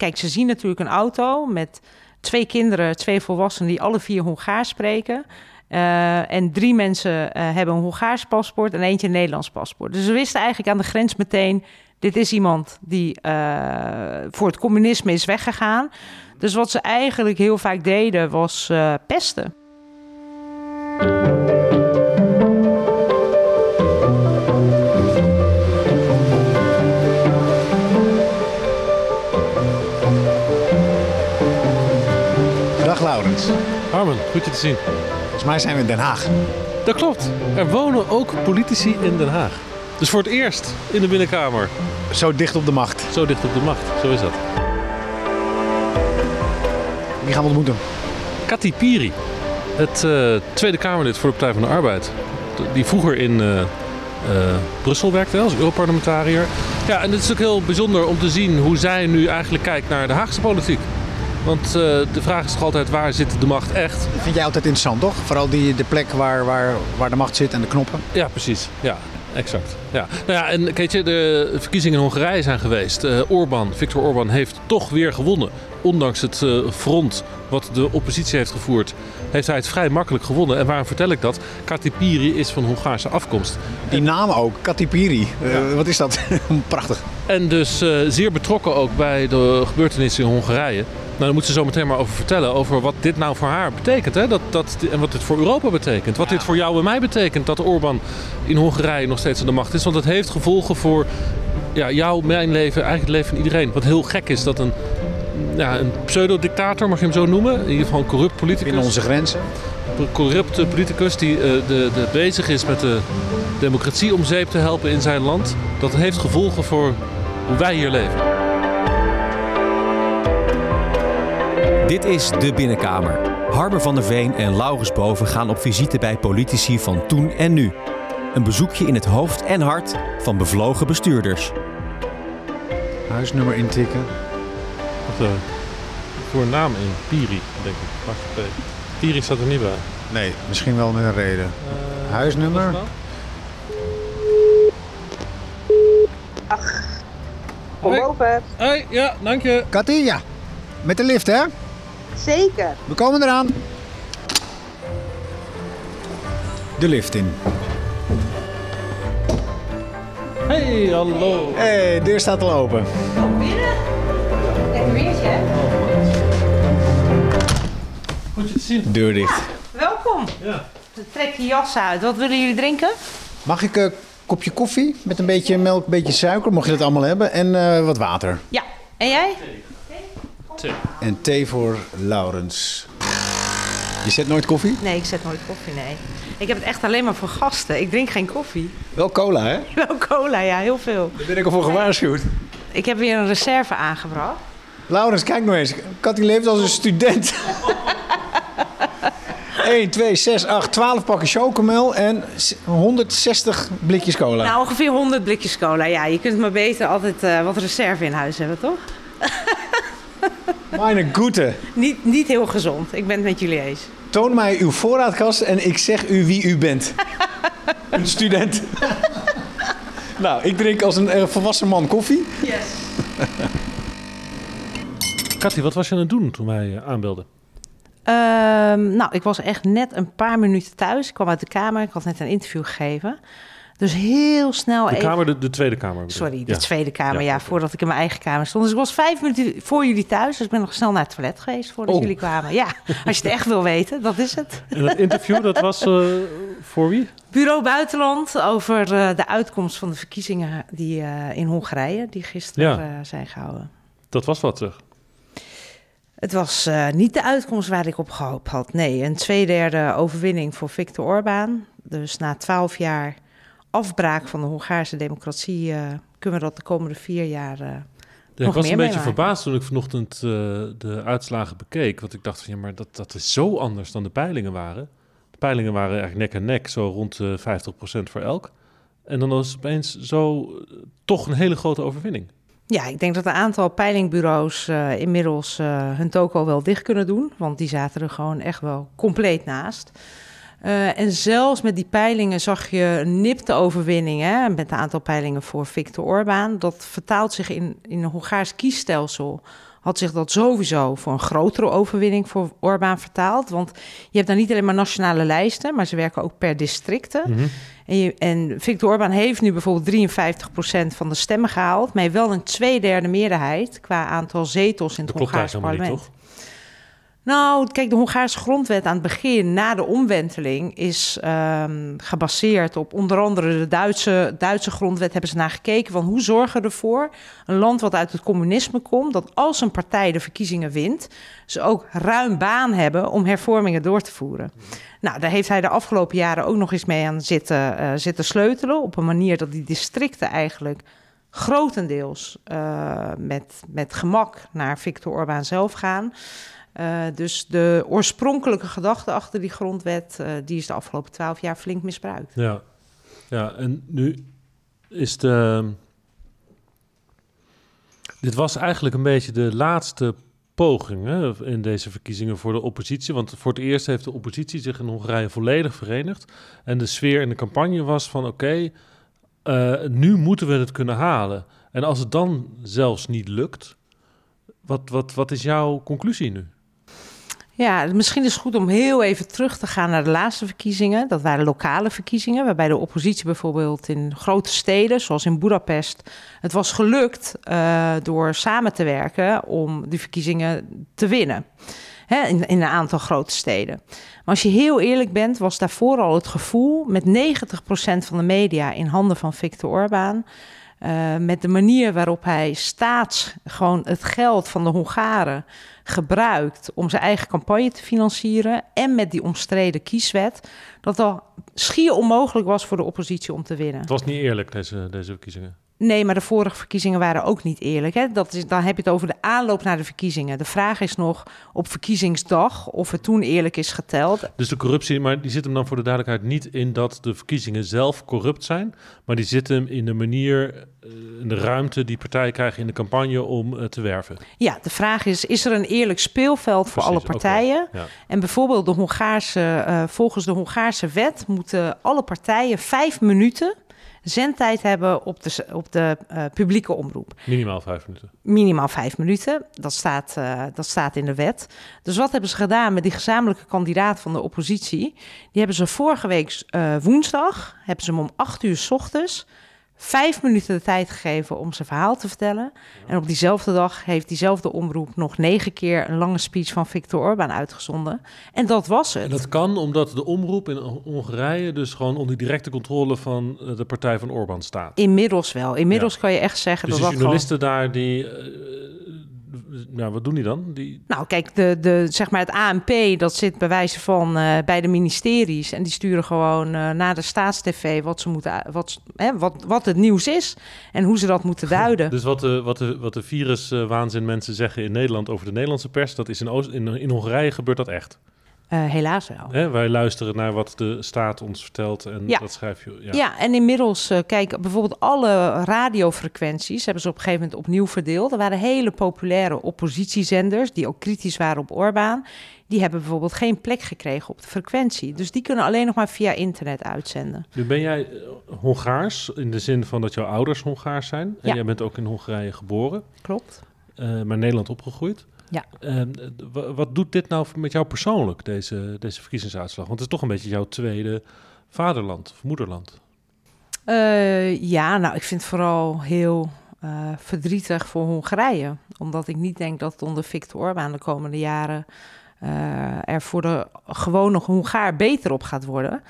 kijk, ze zien natuurlijk een auto met twee kinderen, twee volwassenen die alle vier Hongaars spreken. Uh, en drie mensen uh, hebben een Hongaars paspoort en eentje een Nederlands paspoort. Dus we wisten eigenlijk aan de grens meteen: dit is iemand die uh, voor het communisme is weggegaan. Dus wat ze eigenlijk heel vaak deden was pesten. Harmen, goed je te zien. Volgens mij zijn we in Den Haag. Dat klopt. Er wonen ook politici in Den Haag. Dus voor het eerst in de binnenkamer. Zo dicht op de macht. Zo dicht op de macht, zo is dat. Wie gaan we ontmoeten? Kati Piri, het uh, Tweede Kamerlid voor de Partij van de Arbeid. Die vroeger in uh, uh, Brussel werkte als Europarlementariër. Ja, en het is ook heel bijzonder om te zien hoe zij nu eigenlijk kijkt naar de Haagse politiek. Want uh, de vraag is toch altijd waar zit de macht echt? Dat vind jij altijd interessant, toch? Vooral die, de plek waar, waar, waar de macht zit en de knoppen. Ja, precies. Ja, exact. Ja. Nou ja, en kijk je, de verkiezingen in Hongarije zijn geweest. Uh, Orbán, Viktor Orbán heeft toch weer gewonnen. Ondanks het uh, front wat de oppositie heeft gevoerd, heeft hij het vrij makkelijk gewonnen. En waarom vertel ik dat? Katipiri is van Hongaarse afkomst. Die naam ook, Katipiri. Uh, ja. Wat is dat? Prachtig. En dus zeer betrokken ook bij de gebeurtenissen in Hongarije. Nou, daar moet ze zo meteen maar over vertellen. Over wat dit nou voor haar betekent. Hè? Dat, dat, en wat dit voor Europa betekent. Wat ja. dit voor jou en mij betekent. Dat Orbán in Hongarije nog steeds aan de macht is. Want het heeft gevolgen voor ja, jou, mijn leven, eigenlijk het leven van iedereen. Wat heel gek is dat een, ja, een pseudo-dictator, mag je hem zo noemen. In ieder geval een corrupt politicus. In onze grenzen. Een corrupte politicus die uh, de, de bezig is met de democratie om zeep te helpen in zijn land. Dat heeft gevolgen voor hoe wij hier leven. Dit is De Binnenkamer. Harmer van der Veen en Laurens Boven gaan op visite bij politici van toen en nu. Een bezoekje in het hoofd en hart van bevlogen bestuurders. Huisnummer intikken. Wat uh, voor een naam in? Piri, denk ik. Wacht even. Piri staat er niet bij. Nee, misschien wel met een reden. Uh, Huisnummer? Ach. Kom boven. Hoi, ja, dank je. Katia, met de lift hè? Zeker. We komen eraan. De lift in. Hey, hallo. Hey, de deur staat al open. Kom binnen. Lekker weertje, hè? Goed je te zien. Deur dicht. Ja, welkom. Ja. Trek je jas uit. Wat willen jullie drinken? Mag ik een kopje koffie met een beetje melk, een beetje suiker, mocht je dat allemaal hebben, en uh, wat water? Ja. En jij? En thee voor Laurens. Je zet nooit koffie? Nee, ik zet nooit koffie, nee. Ik heb het echt alleen maar voor gasten. Ik drink geen koffie. Wel cola, hè? Wel cola, ja, heel veel. Daar ben ik al voor gewaarschuwd. Ik heb weer een reserve aangebracht. Laurens, kijk nou eens. Katty leeft als een student. 1, 2, 6, 8, 12 pakken chocomel en 160 blikjes cola. Nou, ongeveer 100 blikjes cola. Ja, je kunt maar beter altijd uh, wat reserve in huis hebben, toch? Mijn goede. Niet, niet heel gezond. Ik ben het met jullie eens. Toon mij uw voorraadkast en ik zeg u wie u bent. een student. nou, ik drink als een uh, volwassen man koffie. Yes. Katty, wat was je aan het doen toen wij uh, aanbelden? Um, nou, ik was echt net een paar minuten thuis. Ik kwam uit de kamer. Ik had net een interview gegeven. Dus heel snel de even... Kamer, de, de Tweede Kamer. Sorry, de ja. Tweede Kamer, ja, voordat ik in mijn eigen kamer stond. Dus ik was vijf minuten voor jullie thuis. Dus ik ben nog snel naar het toilet geweest voordat oh. jullie kwamen. Ja, als je het echt wil weten, dat is het. En dat interview, dat was uh, voor wie? Bureau Buitenland over uh, de uitkomst van de verkiezingen die, uh, in Hongarije... die gisteren ja. zijn gehouden. Dat was wat, zeg. Het was uh, niet de uitkomst waar ik op gehoopt had. Nee, een tweederde overwinning voor Viktor Orbán. Dus na twaalf jaar afbraak van de Hongaarse democratie uh, kunnen we dat de komende vier jaar. Uh, ja, ik was een beetje verbaasd toen ik vanochtend uh, de uitslagen bekeek. Want ik dacht van ja, maar dat, dat is zo anders dan de peilingen waren. De peilingen waren eigenlijk nek en nek, zo rond de 50% voor elk. En dan was opeens zo toch een hele grote overwinning. Ja, ik denk dat een aantal peilingbureaus uh, inmiddels uh, hun toko wel dicht kunnen doen. Want die zaten er gewoon echt wel compleet naast. Uh, en zelfs met die peilingen zag je een nipte overwinning. Hè, met een aantal peilingen voor Viktor Orbán. Dat vertaalt zich in, in een Hongaars kiesstelsel had zich dat sowieso voor een grotere overwinning voor Orbán vertaald. Want je hebt dan niet alleen maar nationale lijsten, maar ze werken ook per districten. Mhm. En, je, en Victor Orbán heeft nu bijvoorbeeld 53% van de stemmen gehaald, maar heeft wel een tweederde meerderheid qua aantal zetels in het Dat Hongaarse parlement. niet, toch? Nou, kijk, de Hongaarse grondwet aan het begin, na de omwenteling, is ehm, gebaseerd op onder andere de Duitse, Duitse grondwet. Hebben ze naar gekeken van hoe zorgen we ervoor, een land wat uit het communisme komt, dat als een partij de verkiezingen wint, ze ook ruim baan hebben om hervormingen door te voeren. Nou, daar heeft hij de afgelopen jaren ook nog eens mee aan zitten, eh, zitten sleutelen. Op een manier dat die districten eigenlijk grotendeels eh, met, met gemak naar Viktor Orbán zelf gaan. Eh, dus de oorspronkelijke gedachte achter die grondwet, eh, die is de afgelopen twaalf jaar flink misbruikt. Ja. ja, en nu is de... Dit was eigenlijk een beetje de laatste poging hè, in deze verkiezingen voor de oppositie. Want voor het eerst heeft de oppositie zich in Hongarije volledig verenigd. En de sfeer in de campagne was van oké, eh, nu moeten we het kunnen halen. En als het dan zelfs niet lukt, wat, wat, wat is jouw conclusie nu? Ja, misschien is het goed om heel even terug te gaan naar de laatste verkiezingen. Dat waren lokale verkiezingen, waarbij de oppositie bijvoorbeeld in grote steden, zoals in Budapest, het was gelukt eh, door samen te werken om die verkiezingen te winnen. Hè, in, in een aantal grote steden. Maar als je heel eerlijk bent, was daarvoor al het gevoel met 90% van de media in handen van Viktor Orbán. Eh, met de manier waarop hij staats gewoon het geld van de Hongaren gebruikt om zijn eigen campagne te financieren. En met die omstreden kieswet. Dat al schier onmogelijk was voor de oppositie om te winnen. Het was niet eerlijk, deze, deze verkiezingen. Nee, maar de vorige verkiezingen waren ook niet eerlijk. Hè? Dat is, dan heb je het over de aanloop naar de verkiezingen. De vraag is nog op verkiezingsdag of het toen eerlijk is geteld. Dus de corruptie, maar die zit hem dan voor de duidelijkheid niet in dat de verkiezingen zelf corrupt zijn, maar die zit hem in de manier, eh, in de ruimte die partijen krijgen in de campagne om eh, te werven. Ja, de vraag is: is er een eerlijk speelveld voor alle partijen? Ja. En bijvoorbeeld de Hongaarse, eh, volgens de Hongaarse wet moeten alle partijen vijf minuten zendtijd hebben op de, op de eh, publieke omroep. Minimaal vijf minuten. Minimaal vijf minuten. Dat staat, eh, dat staat in de wet. Dus wat hebben ze gedaan met die gezamenlijke kandidaat van de oppositie? Die hebben ze vorige week eh, woensdag, hebben ze hem om acht uur 's ochtends vijf minuten de tijd gegeven om zijn verhaal te vertellen. En op diezelfde dag heeft diezelfde omroep nog negen keer een lange speech van Viktor Orbán uitgezonden. En dat was het. En dat kan omdat de omroep in Hongarije dus gewoon onder directe controle van eh, de partij van Orbán staat. Inmiddels wel. Inmiddels Ja. kan je echt zeggen Dus dat gewoon... journalisten daar, die... nou, wat doen die dan? Die, Nou, kijk, de, de, zeg maar het ANP, dat zit bij wijze van eh, bij de ministeries. En die sturen gewoon eh, naar de staatstv wat, ze moeten, wat, hè, wat, wat het nieuws is en hoe ze dat moeten duiden. dus wat de, wat de, wat de viruswaanzin mensen zeggen in Nederland over de Nederlandse pers, dat is in, Oost, in, in Hongarije gebeurt dat echt. Eh, helaas wel. Hè? Wij luisteren naar wat de staat ons vertelt en Ja. dat schrijf je. Ja. Ja. en inmiddels, eh, kijk, bijvoorbeeld alle radiofrequenties hebben ze op een gegeven moment opnieuw verdeeld. Er waren hele populaire oppositiezenders die ook kritisch waren op Orbán. Die hebben bijvoorbeeld geen plek gekregen op de frequentie. Dus die kunnen alleen nog maar via internet uitzenden. Nu ben jij eh, Hongaars in de zin van dat jouw ouders Hongaars zijn. En Ja. jij bent ook in Hongarije geboren, Klopt? maar Nederland opgegroeid. Ja. Eh, w- wat doet dit nou met jou persoonlijk, deze, deze verkiezingsuitslag? Want het is toch een beetje jouw tweede vaderland of moederland. Eh, ja, nou, ik vind het vooral heel eh, verdrietig voor Hongarije. Omdat ik niet denk dat het onder Viktor Orbán de komende jaren eh, er voor de gewone Hongaar beter op gaat worden.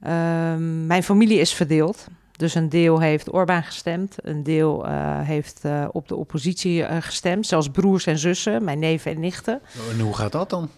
Ehm, mijn familie is verdeeld. Dus een deel heeft Orbán gestemd, een deel eh, heeft eh, op de oppositie eh, gestemd. Zelfs broers en zussen, mijn neven en nichten. En hoe gaat dat dan?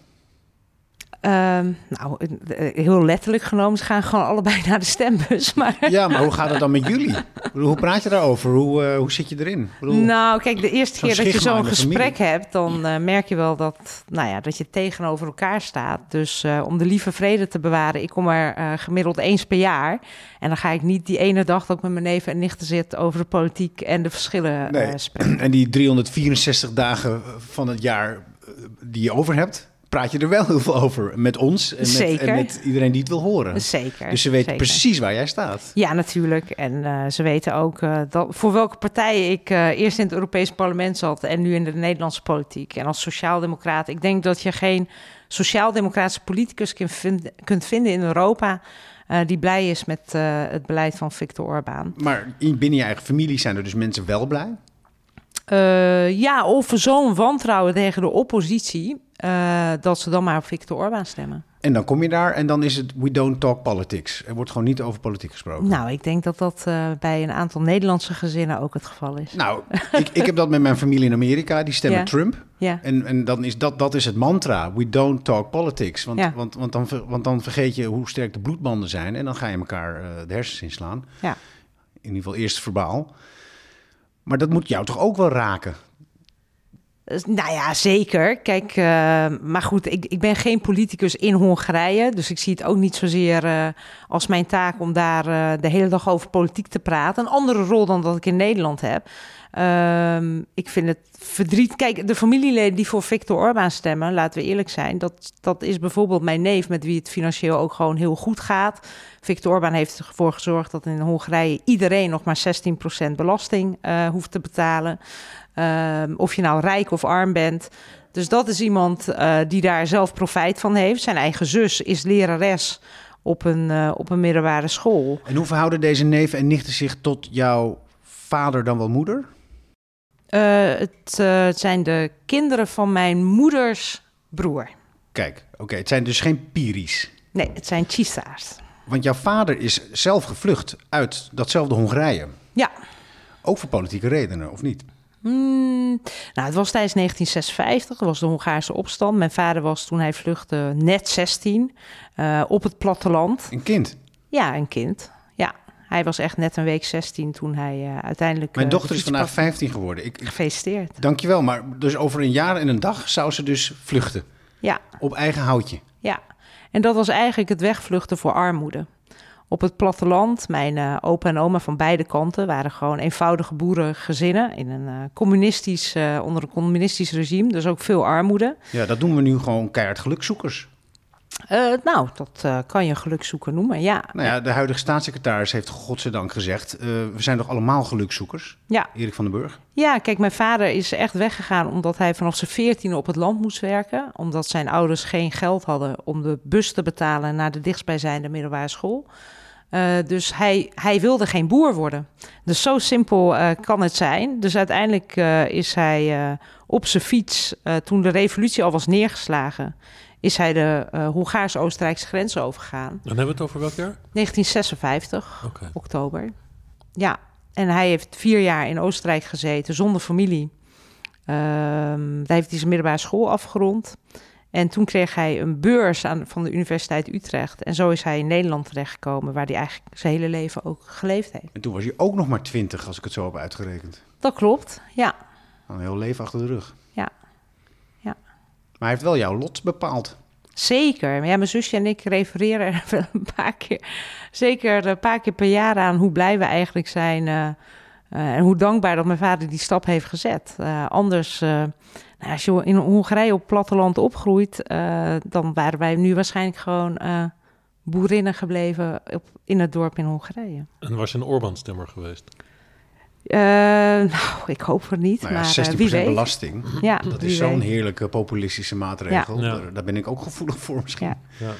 Ehm, nou, eh, heel letterlijk genomen, ze gaan gewoon allebei naar de stembus. Maar Ja, maar hoe gaat het dan met jullie? Hoe praat je daarover? Hoe, eh, hoe zit je erin? Bedoel, Nou, kijk, de eerste keer dat je zo'n familie. gesprek hebt, dan eh, merk je wel dat, nou ja, dat je tegenover elkaar staat. Dus eh, om de lieve vrede te bewaren, ik kom er eh, gemiddeld eens per jaar. En dan ga ik niet die ene dag dat ik met mijn neven en nichten zit over de politiek en de verschillen eh, Nee. spreken. En die 364 dagen van het jaar eh, die je over hebt, praat je er wel heel veel over met ons en met, Zeker. en met iedereen die het wil horen. Zeker. Dus ze weten zeker. precies waar jij staat. Ja, natuurlijk. En eh, ze weten ook eh, dat, voor welke partij ik eh, eerst in het Europese parlement zat en nu in de Nederlandse politiek. En als sociaaldemocraat, ik denk dat je geen sociaaldemocratische politicus kunt vinden, kunt vinden in Europa die blij is met het beleid van Viktor Orbán. Maar in, binnen je eigen familie zijn er dus mensen wel blij. Ja, of zo'n wantrouwen tegen de oppositie, eh, dat ze dan maar op Viktor Orbán stemmen. En dan kom je daar en dan is het we don't talk politics. Er wordt gewoon niet over politiek gesproken. Nou, ik denk dat dat eh, bij een aantal Nederlandse gezinnen ook het geval is. Nou, ik, ik heb dat met mijn familie in Amerika. Die stemmen Ja. Trump. Ja, En, en dan is dat, dat is het mantra. We don't talk politics. Want, Ja. want, want, dan, want dan vergeet je hoe sterk de bloedbanden zijn. En dan ga je elkaar eh, de hersens inslaan. ja. In ieder geval eerst verbaal. Maar dat moet jou toch ook wel raken? Dus, Nou ja, zeker. Kijk, eh, maar goed, ik, ik ben geen politicus in Hongarije. Dus ik zie het ook niet zozeer eh, als mijn taak om daar eh, de hele dag over politiek te praten. Een andere rol dan dat ik in Nederland heb. Ehm, ik vind het verdriet. Kijk, de familieleden die voor Viktor Orbán stemmen, laten we eerlijk zijn, dat, dat is bijvoorbeeld mijn neef, met wie het financieel ook gewoon heel goed gaat. Viktor Orbán heeft ervoor gezorgd dat in Hongarije iedereen nog maar 16% belasting eh, hoeft te betalen. Ehm, of je nou rijk of arm bent. Dus dat is iemand eh, die daar zelf profijt van heeft. Zijn eigen zus is lerares op een, eh, op een middelbare school. En hoe verhouden deze neven en nichten zich tot jouw vader dan wel moeder? Het zijn de kinderen van mijn moeders broer. Kijk, oké, het zijn dus geen Piris. Nee, het zijn Chisa's. Want jouw vader is zelf gevlucht uit datzelfde Hongarije. Ja. Ook voor politieke redenen, of niet? Hmm, nou, het was tijdens 1956, dat was de Hongaarse opstand. Mijn vader was toen hij vluchtte net 16 eh, op het platteland. Een kind. Ja, een kind. Ja, hij was echt net een week 16 toen hij eh, uiteindelijk. Mijn eh, dochter is vandaag pakte. 15 geworden. Ik, ik, Gefeliciteerd. dankjewel, maar dus over een jaar en een dag zou ze dus vluchten. Ja, Op eigen houtje. ja. En dat was eigenlijk het wegvluchten voor armoede. Op het platteland, mijn eh, opa en oma van beide kanten waren gewoon eenvoudige boerengezinnen in een eh, communistisch, eh, onder een communistisch regime, dus ook veel armoede. Ja, dat doen we nu gewoon keihard gelukzoekers. Eh, nou, dat eh, kan je gelukzoeken noemen, ja. Nou ja, de huidige staatssecretaris heeft godzijdank gezegd... eh, we zijn toch allemaal gelukzoekers? Ja. Erik van den Burg. Ja, kijk, mijn vader is echt weggegaan omdat hij vanaf zijn veertiende op het land moest werken. Omdat zijn ouders geen geld hadden om de bus te betalen naar de dichtstbijzijnde middelbare school. Eh, dus hij, hij wilde geen boer worden. Dus zo simpel eh, kan het zijn. Dus uiteindelijk eh, is hij op zijn fiets, toen de revolutie al was neergeslagen, is hij de Hongaars-Oostenrijkse grens overgegaan. Dan hebben we het over welk jaar? 1956 Oké. oktober. Ja, en hij heeft vier jaar in Oostenrijk gezeten zonder familie. Ehm, daar heeft hij zijn middelbare school afgerond. En toen kreeg hij een beurs aan, van de Universiteit Utrecht. En zo is hij in Nederland terechtgekomen, waar hij eigenlijk zijn hele leven ook geleefd heeft. En toen was hij ook nog maar 20, als ik het zo heb uitgerekend. Dat klopt, ja. Een heel leven achter de rug. Ja. Ja. Maar hij heeft wel jouw lot bepaald. Zeker. Maar ja, mijn zusje en ik refereren er wel een paar keer, zeker een paar keer per jaar aan hoe blij we eigenlijk zijn. eh, en hoe dankbaar dat mijn vader die stap heeft gezet. Eh, anders, eh, nou, als je in Hongarije op platteland opgroeit, eh, dan waren wij nu waarschijnlijk gewoon eh, boerinnen gebleven op, in het dorp in Hongarije. En was je een Orbán-stemmer geweest? Eh, nou, ik hoop het niet, Nou ja, maar 16% eh, wie weet. belasting. Ja, Dat is zo'n heerlijke populistische maatregel. Ja. Daar, daar ben ik ook gevoelig voor misschien. Ja. Ja.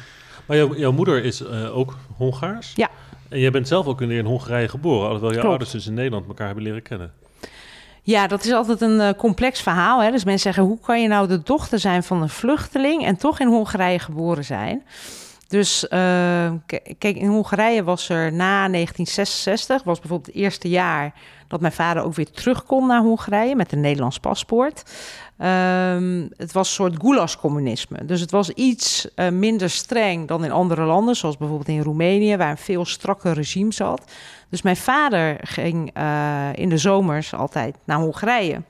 Maar jouw, jouw moeder is eh, ook Hongaars? Ja. En jij bent zelf ook in Hongarije geboren, alhoewel je ouders dus in Nederland elkaar hebben leren kennen. Ja, dat is altijd een eh, complex verhaal. Hè? Dus mensen zeggen, hoe kan je nou de dochter zijn van een vluchteling en toch in Hongarije geboren zijn? Dus eh, k- kijk, in Hongarije was er na 1966, was bijvoorbeeld het eerste jaar dat mijn vader ook weer terug kon naar Hongarije met een Nederlands paspoort. Ehm, het was een soort gulascommunisme. Dus het was iets eh, minder streng dan in andere landen, zoals bijvoorbeeld in Roemenië, waar een veel strakker regime zat. Dus mijn vader ging eh, in de zomers altijd naar Hongarije.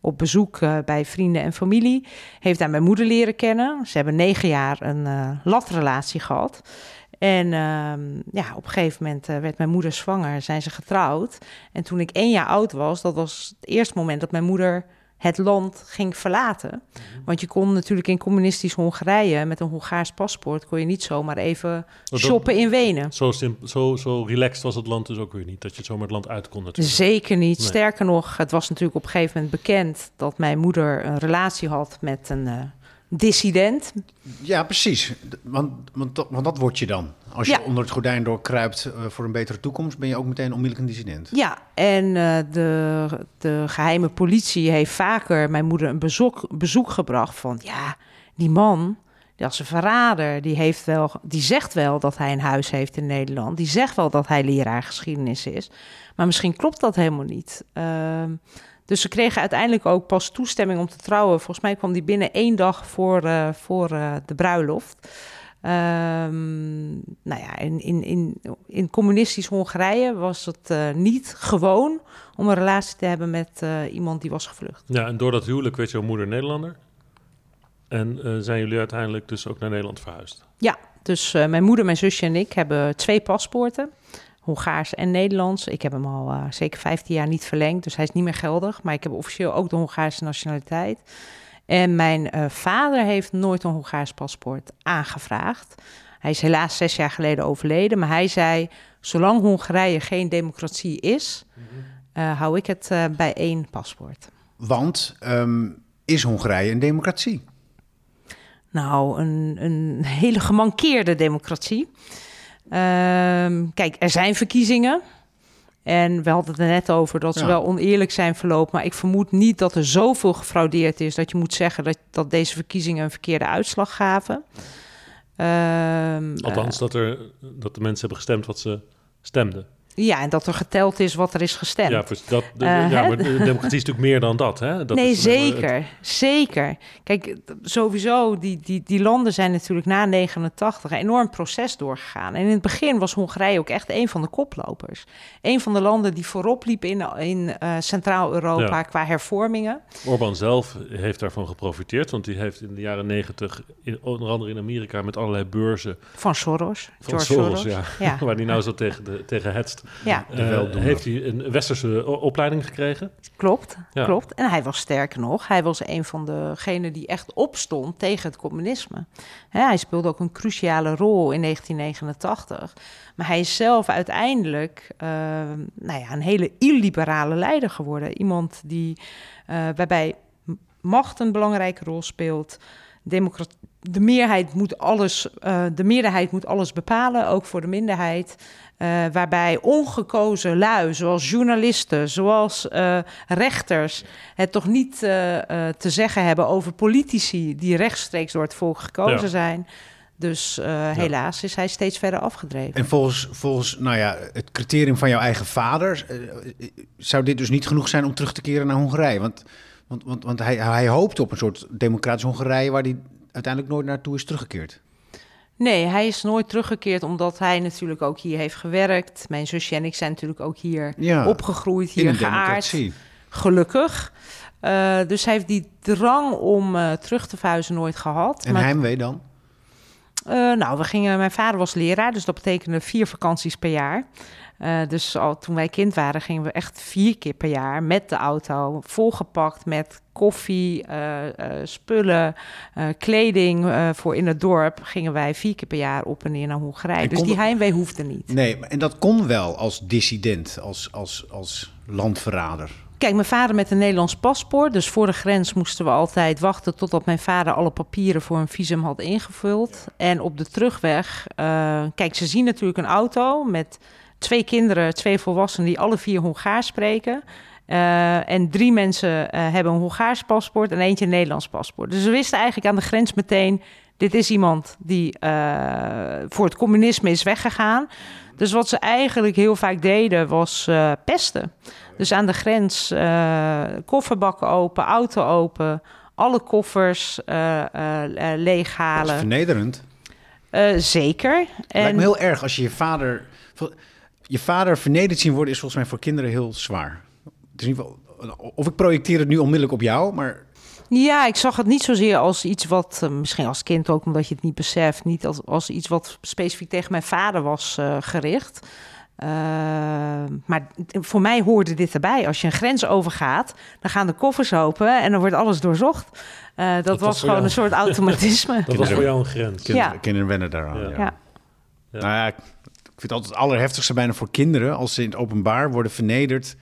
Op bezoek eh, bij vrienden en familie. Heeft daar mijn moeder leren kennen. Ze hebben negen jaar een eh, latrelatie gehad. En ehm, ja, op een gegeven moment eh, werd mijn moeder zwanger, zijn ze getrouwd. En toen ik één jaar oud was, dat was het eerste moment dat mijn moeder het land ging verlaten. Want je kon natuurlijk in communistisch Hongarije met een Hongaars paspoort... kon je niet zomaar even dat- shoppen in Wenen. Zo, simp- zo, zo relaxed was het land dus ook weer niet. Dat je het zomaar het land uit kon natuurlijk. Zeker niet. Nee. Sterker nog, het was natuurlijk op een gegeven moment bekend... dat mijn moeder een relatie had met een eh, dissident. Ja, precies. Want, want, want dat word je dan. Als je Ja. onder het gordijn doorkruipt eh, voor een betere toekomst... ben je ook meteen onmiddellijk een dissident. Ja, en eh, de, de geheime politie heeft vaker mijn moeder een bezoek, bezoek gebracht van... ja, die man, dat is een verrader. Die, heeft wel, die zegt wel dat hij een huis heeft in Nederland. Die zegt wel dat hij leraar geschiedenis is. Maar misschien klopt dat helemaal niet. Ehm, dus ze kregen uiteindelijk ook pas toestemming om te trouwen. Volgens mij kwam die binnen één dag voor, eh, voor eh, de bruiloft. Ehm, nou ja, in, in, in, in communistisch Hongarije was het eh, niet gewoon om een relatie te hebben met iemand die was gevlucht. Ja, en door dat huwelijk werd jouw moeder Nederlander. En zijn jullie uiteindelijk dus ook naar Nederland verhuisd. Ja, dus mijn moeder, mijn zusje en ik hebben twee paspoorten. Hongaars en Nederlands. Ik heb hem al eh, zeker 15 jaar niet verlengd, dus hij is niet meer geldig. Maar ik heb officieel ook de Hongaarse nationaliteit. En mijn eh, vader heeft nooit een Hongaars paspoort aangevraagd. Hij is helaas zes jaar geleden overleden, maar hij zei... zolang Hongarije geen democratie is, eh, hou ik het bij één paspoort. Want ehm, is Hongarije een democratie? Nou, een, een hele gemankeerde democratie. Ehm, kijk, er zijn verkiezingen. En we hadden het er net over dat ze Ja. wel oneerlijk zijn verlopen. Maar ik vermoed niet dat er zoveel gefraudeerd is... dat je moet zeggen dat, dat deze verkiezingen een verkeerde uitslag gaven. Ehm, Althans, dat, er, dat de mensen hebben gestemd wat ze stemden. Ja, en dat er geteld is wat er is gestemd. Ja, dat, de- Eh, ja maar de democratie is natuurlijk meer dan dat. Hè? dat nee, is het- zeker. Zeker. Kijk, sowieso, die, die, die landen zijn natuurlijk na 89 een enorm proces doorgegaan. En in het begin was Hongarije ook echt een van de koplopers. Een van de landen die voorop liep in, in eh, Centraal-Europa Ja. qua hervormingen. Orbán zelf heeft daarvan geprofiteerd, want die heeft in de jaren negentig, in- onder andere in Amerika, met allerlei beurzen Van Soros. van George Soros, Soros. ja, ja. waar die nou zo tegen, de, tegen hetst, Ja, De eh, heeft hij een westerse opleiding gekregen. klopt. Ja. klopt. En hij was sterker nog, hij was een van degenen die echt opstond tegen het communisme. Hè, hij speelde ook een cruciale rol in 1989. Maar hij is zelf uiteindelijk eh, nou ja, een hele illiberale leider geworden. Iemand die, eh, waarbij macht een belangrijke rol speelt. Democrat de, meerheid moet alles, eh, de meerderheid moet alles bepalen, ook voor de minderheid. Eh, waarbij ongekozen lui, zoals journalisten, zoals eh, rechters, het toch niet eh, eh, te zeggen hebben over politici die rechtstreeks door het volk gekozen Ja. zijn. Dus eh, helaas is hij steeds verder afgedreven. En volgens, volgens nou ja, het criterium van jouw eigen vader... zou dit dus niet genoeg zijn om terug te keren naar Hongarije? Want, want, want, want hij, hij hoopt op een soort democratisch Hongarije... waar hij uiteindelijk nooit naartoe is teruggekeerd. Nee, hij is nooit teruggekeerd omdat hij natuurlijk ook hier heeft gewerkt. Mijn zusje en ik zijn natuurlijk ook hier Ja, opgegroeid, hier geaard. democratie. Gelukkig. Eh, dus hij heeft die drang om eh, terug te verhuizen nooit gehad. En Maar- heimwee dan? Eh, nou, we gingen, mijn vader was leraar, dus dat betekende vier vakanties per jaar. Eh, dus al toen wij kind waren, gingen we echt vier keer per jaar met de auto, volgepakt met koffie, eh, eh, spullen, kleding voor in het dorp. Gingen wij vier keer per jaar op en neer naar Hongarije. En Dus die heimwee hoefde niet. Nee, en dat kon wel als dissident, als, als, als landverrader. Kijk, mijn vader met een Nederlands paspoort. Dus voor de grens moesten we altijd wachten totdat mijn vader alle papieren voor een visum had ingevuld. En op de terugweg, kijk, ze zien natuurlijk een auto met twee kinderen, twee volwassenen die alle vier Hongaars spreken. Eh, en drie mensen eh, hebben een Hongaars paspoort en eentje een Nederlands paspoort. Dus we wisten eigenlijk aan de grens meteen: dit is iemand die eh, voor het communisme is weggegaan. Dus wat ze eigenlijk heel vaak deden was pesten. Dus aan de grens kofferbakken open, auto open, alle koffers eh, Dat is leeghalen. vernederend. Zeker. Het lijkt En me heel erg als je je vader... Je vader vernederd zien worden is volgens mij voor kinderen heel zwaar. Het is in ieder geval, of ik projecteer het nu onmiddellijk op jou, maar ja, ik zag het niet zozeer als iets wat, eh, misschien als kind ook, omdat je het niet beseft, niet als, als iets wat specifiek tegen mijn vader was eh, gericht. Eh, maar voor mij hoorde dit erbij. Als je een grens overgaat, dan gaan de koffers open en dan wordt alles doorzocht. Eh, dat, was gewoon jou. een soort automatisme. Dat was voor jou een grens. Kinderen, Ja. kinderen wennen daaraan. Ja. Ja. ja. Nou ja, ik vind het altijd het allerheftigste bijna voor kinderen als ze in het openbaar worden vernederd.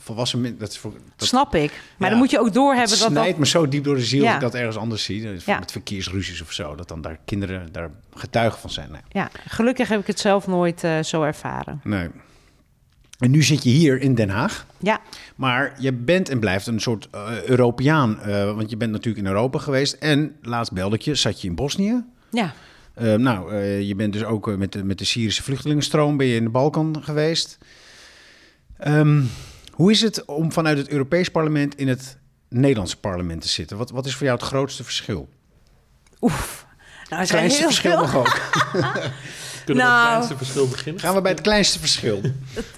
Volwassen dat voor, dat Snap ik. Maar Ja. dan moet je ook doorhebben het dat dat... snijdt me zo diep door de ziel Ja. als ik dat ergens anders zie. Dat Ja. Met verkeersruzies of zo. Dat dan daar kinderen daar getuigen van zijn. Nee. Ja, gelukkig heb ik het zelf nooit eh, zo ervaren. nee. En nu zit je hier in Den Haag. Ja, Maar je bent en blijft een soort eh, Europeaan. eh, want je bent natuurlijk in Europa geweest. En laatst belde ik je, zat je in Bosnië. ja. Eh, nou, eh, je bent dus ook eh, met, de, met de Syrische vluchtelingenstroom ben je in de Balkan geweest. Ehm, hoe is het om vanuit het Europees parlement in het Nederlandse parlement te zitten? Wat, wat is voor jou het grootste verschil? Oef. Nou, er Het zijn kleinste heel verschil veel. nog ook. Kunnen we Nou. het kleinste verschil beginnen? Gaan we bij het kleinste verschil.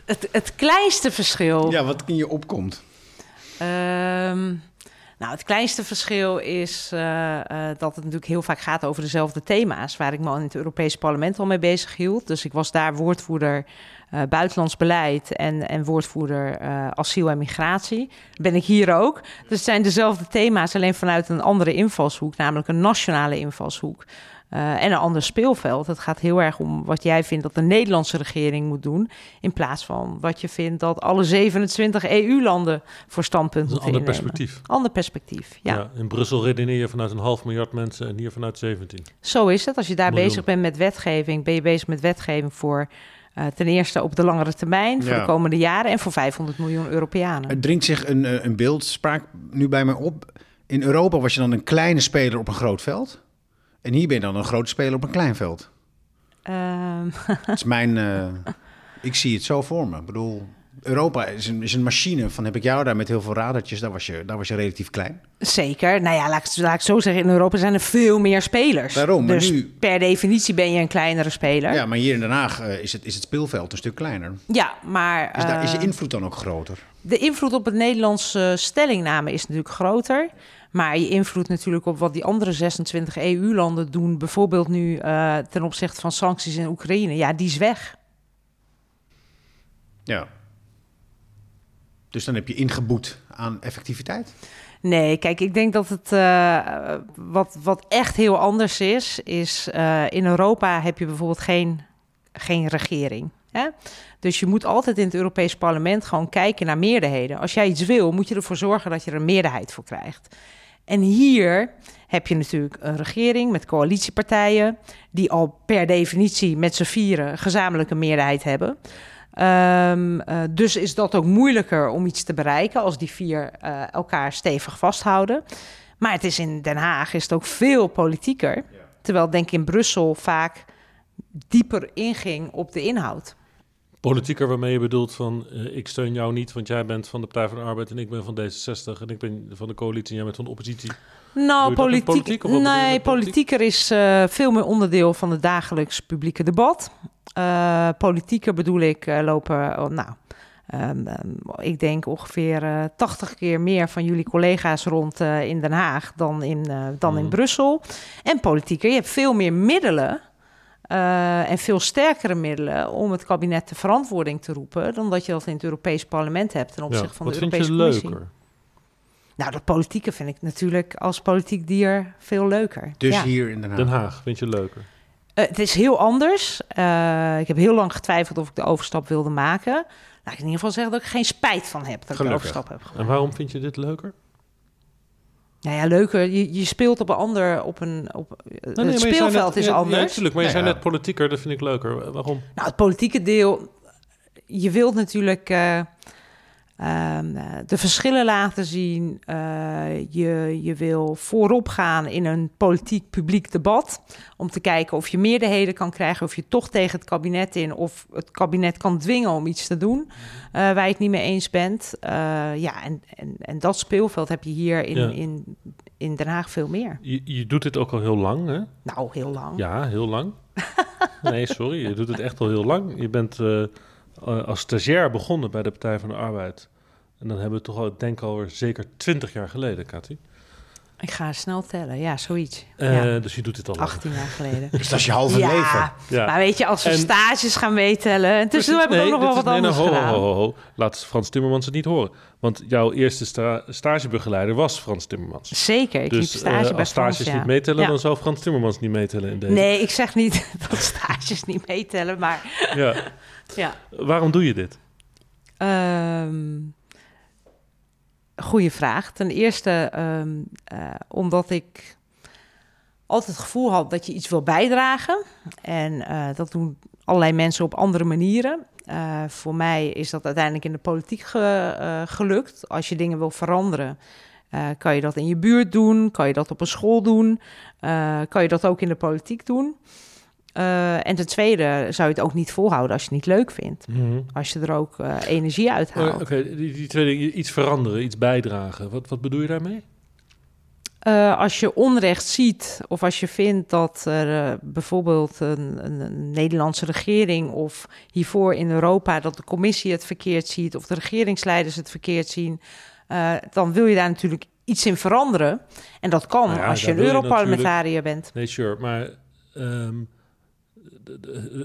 Het, het kleinste verschil. Ja, wat in je opkomt. Ehm, nou, het kleinste verschil is eh, eh, dat het natuurlijk heel vaak gaat over dezelfde thema's, waar ik me al in het Europese parlement al mee bezig hield. Dus ik was daar woordvoerder eh, buitenlands beleid en, en woordvoerder asiel en migratie. Ben ik hier ook. Dus het zijn dezelfde thema's, alleen vanuit een andere invalshoek, namelijk een nationale invalshoek. Eh, en een ander speelveld. Het gaat heel erg om wat jij vindt dat de Nederlandse regering moet doen. In plaats van wat je vindt dat alle 27 EU-landen voor standpunt moeten ander innemen. perspectief. Ander perspectief, ja. In Brussel redeneer je vanuit een half miljard mensen en hier vanuit 17. Zo is het. Als je daar Miljoen. bezig bent met wetgeving, ben je bezig met wetgeving voor eh, ten eerste op de langere termijn, voor Ja. de komende jaren en voor 500 miljoen Europeanen. Er dringt zich een, eh, een beeldspraak nu bij mij op. In Europa was je dan een kleine speler op een groot veld. En hier ben je dan een grote speler op een klein veld. Ehm, Dat is mijn. eh, ik zie het zo voor me. Ik bedoel, Europa is een, is een machine van heb ik jou daar met heel veel radertjes. Daar was je, daar was je relatief klein. zeker. Nou ja, laat ik, laat ik zo zeggen, in Europa zijn er veel meer spelers. Daarom, maar dus nu- per definitie ben je een kleinere speler. Ja, maar hier in Den Haag eh, is, het, is het speelveld een stuk kleiner. Ja, maar Is, daar, is je eh, invloed dan ook groter? de invloed op het Nederlandse stellingname is natuurlijk groter. Maar je invloed natuurlijk op wat die andere 26 EU-landen doen, bijvoorbeeld nu eh, ten opzichte van sancties in Oekraïne, ja, die is weg. Ja. Dus dan heb je ingeboet aan effectiviteit. Nee, kijk, ik denk dat het eh, wat, wat echt heel anders is, is eh, in Europa heb je bijvoorbeeld geen, geen regering. Hè? Dus je moet altijd in het Europees Parlement gewoon kijken naar meerderheden. Als jij iets wil, moet je ervoor zorgen dat je er een meerderheid voor krijgt. En hier heb je natuurlijk een regering met coalitiepartijen, die al per definitie met z'n vieren gezamenlijke meerderheid hebben. Ehm, eh, dus is dat ook moeilijker om iets te bereiken als die vier eh, elkaar stevig vasthouden. Maar het is in Den Haag is het ook veel politieker. Terwijl denk ik in Brussel vaak dieper inging op de inhoud. Politieker waarmee je bedoelt van eh, ik steun jou niet, want jij bent van de Partij van de Arbeid en ik ben van D66 en ik ben van de coalitie en jij bent van de oppositie. Nou, politiek, nee, politiek? politieker is eh, veel meer onderdeel van het dagelijks publieke debat. Eh politieker bedoel ik lopen, oh, nou, ehm, ehm, ik denk ongeveer eh 80 keer meer van jullie collega's rond in Den Haag dan in, dan in Mhm. Brussel. En politieker, je hebt veel meer middelen. Eh, en veel sterkere middelen om het kabinet de verantwoording te roepen... dan dat je dat in het Europees Parlement hebt ten Ja. opzichte van Wat de vind Europese je Commissie. leuker? Nou, dat politieke vind ik natuurlijk als politiek dier veel leuker. Dus Ja. hier in Den Haag. Den Haag vind je leuker? Eh, het is heel anders. Eh, ik heb heel lang getwijfeld of ik de overstap wilde maken. Laat ik in ieder geval zeggen dat ik geen spijt van heb dat ik de overstap heb gemaakt. En waarom vind je dit leuker? Nou ja, leuker. Je, je speelt op een ander, op een, op, Nee, nee, maar het speelveld net- is anders. Ja, natuurlijk, maar je zei ja. net politieker, dat vind ik leuker. Waarom? Nou, het politieke deel. Je wilt natuurlijk eh, ehm, eh, de verschillen laten zien. Eh, je, je wil voorop gaan in een politiek publiek debat. Om te kijken of je meerderheden kan krijgen. Of je toch tegen het kabinet in. Of het kabinet kan dwingen om iets te doen. eh, waar je het niet mee eens bent. Eh, ja, en, en, en dat speelveld heb je hier in, Ja. in, in Den Haag veel meer. Je, je doet dit ook al heel lang, hè? Nou, heel lang. Ja, heel lang. Nee, sorry, je doet het echt al heel lang. Je bent als stagiair begonnen bij de Partij van de Arbeid. En dan hebben we het toch al, ik denk alweer zeker twintig jaar geleden, Cathy. Ik ga snel tellen. Ja, zoiets. Eh, ja. Dus je doet dit al lang. 18 jaar geleden. Dus dat is je halve leven. ja, Ja. maar weet je, als we En- stages gaan meetellen... En tussendoor heb ik Nee, ook nog wel wat nee, anders nee, ho, gedaan. ho, ho, ho. Laat Frans Timmermans het niet horen. Want jouw eerste sta- stagebegeleider was Frans Timmermans. Zeker, ik liep Dus stage eh, bij als stages Frans, ja. niet meetellen, Ja. dan zou Frans Timmermans niet meetellen in deze. Nee, ik zeg niet dat stages niet meetellen, maar Ja. Waarom doe je dit? Ehm goeie vraag. Ten eerste ehm, eh, omdat ik altijd het gevoel had dat je iets wil bijdragen. En eh, dat doen allerlei mensen op andere manieren. Eh, voor mij is dat uiteindelijk in de politiek ge- gelukt. Als je dingen wil veranderen, kan je dat in je buurt doen, kan je dat op een school doen, kan je dat ook in de politiek doen. Eh, en ten tweede zou je het ook niet volhouden als je het niet leuk vindt. Als je er ook eh, energie uit Oh, haalt. Oké, die, die twee dingen, iets veranderen, iets bijdragen. Wat, wat bedoel je daarmee? Eh, als je onrecht ziet of als je vindt dat er eh, bijvoorbeeld een, een, een Nederlandse regering of hiervoor in Europa dat de commissie het verkeerd ziet of de regeringsleiders het verkeerd zien, eh, dan wil je daar natuurlijk iets in veranderen. En dat kan Nou ja, als je een Europarlementariër bent. Nee, sure. Maar ehm,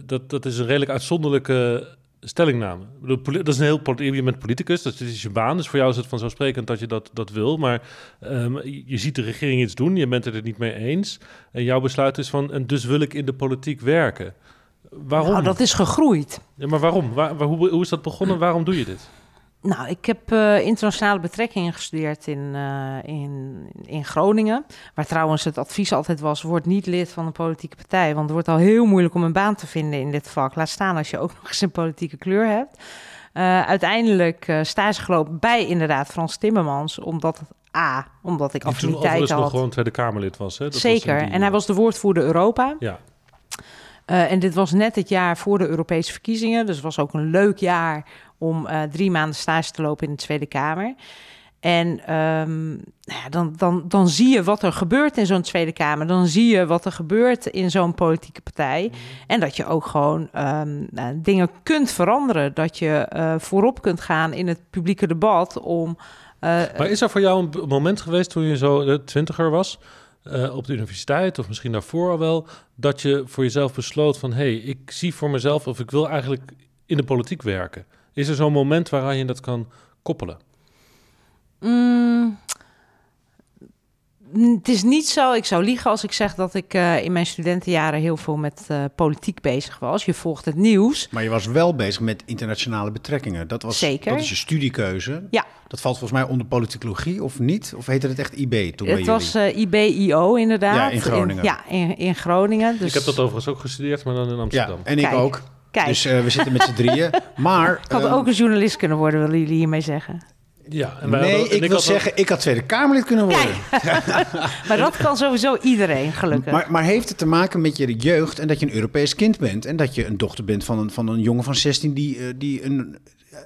dat, dat is een redelijk uitzonderlijke stellingname. Dat is een heel je bent politicus, dat is je baan. Dus voor jou is het vanzelfsprekend dat je dat, dat wil. Maar ehm, je, je ziet de regering iets doen, je bent het er niet mee eens. En jouw besluit is van, en dus wil ik in de politiek werken. Waarom? Nou, dat is gegroeid. ja, maar waarom? Waar, waar- hoe, hoe is dat begonnen? Waarom doe je dit? Nou, ik heb eh, internationale betrekkingen gestudeerd in, eh, in, in Groningen. Waar trouwens het advies altijd was: word niet lid van een politieke partij. Want het wordt al heel moeilijk om een baan te vinden in dit vak. Laat staan als je ook nog eens een politieke kleur hebt. Eh, uiteindelijk stage gelopen bij inderdaad Frans Timmermans. Omdat het A, omdat ik toen affiniteit overigens nog had. gewoon Tweede Kamerlid was. Hè? Dat was Zeker. die- En hij was de woordvoerder Europa. Ja. En dit was net het jaar voor de Europese verkiezingen. Dus het was ook een leuk jaar om eh, drie maanden stage te lopen in de Tweede Kamer. En ehm, nou dan, dan, dan zie je wat er gebeurt in zo'n Tweede Kamer. Dan zie je wat er gebeurt in zo'n politieke partij. En dat je ook gewoon ehm, nou, dingen kunt veranderen. Dat je eh, voorop kunt gaan in het publieke debat om... eh, Maar is er voor jou een moment geweest toen je zo de twintiger was, eh, op de universiteit of misschien daarvoor al wel, dat je voor jezelf besloot van hé, hey, ik zie voor mezelf of ik wil eigenlijk in de politiek werken? Is er zo'n moment waaraan je dat kan koppelen? Mm, het is niet zo. Ik zou liegen als ik zeg dat ik eh, in mijn studentenjaren heel veel met eh, politiek bezig was. Je volgt het nieuws. Maar je was wel bezig met internationale betrekkingen. Dat was, Zeker. Dat is je studiekeuze. Ja. Dat valt volgens mij onder politicologie of niet? Of heette het echt IB toen bij het was eh, IBIO inderdaad. Ja, in Groningen. ja, in, in Groningen. Dus, Ik heb dat overigens ook gestudeerd, maar dan in ja, Amsterdam. en ik Kijk. ook. Kijk, Dus eh, we zitten met z'n drieën. Maar... ik had ehm, ook een journalist kunnen worden, willen jullie hiermee zeggen. Ja, en wij Nee, hadden- en ik wil zeggen, ik had Tweede Kamerlid kunnen worden. Maar dat kan sowieso iedereen, gelukkig. Maar, maar heeft het te maken met je jeugd en dat je een Europees kind bent? En dat je een dochter bent van een, van een jongen van 16 die, eh, die, een, eh,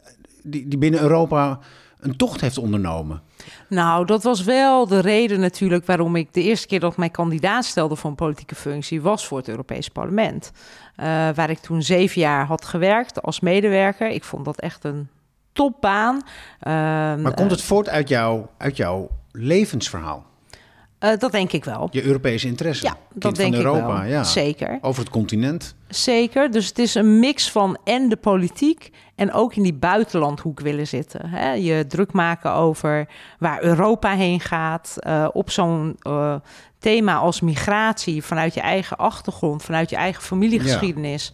die, die binnen Europa een tocht heeft ondernomen? Nou, dat was wel de reden natuurlijk waarom ik de eerste keer dat ik mij kandidaat stelde voor een politieke functie was voor het Europees Parlement. Eh, waar ik toen zeven jaar had gewerkt als medewerker. Ik vond dat echt een topbaan. Ehm, Maar komt het voort uit, jou, uit jouw levensverhaal? eh, dat denk ik wel. Je Europese interesse? Ja, Kind dat denk van Europa, ik wel. ja. Zeker. Over het continent? Zeker. Dus het is een mix van en de politiek en ook in die buitenlandhoek willen zitten. Hè? Je druk maken over waar Europa heen gaat. eh, op zo'n eh, thema als migratie vanuit je eigen achtergrond, vanuit je eigen familiegeschiedenis.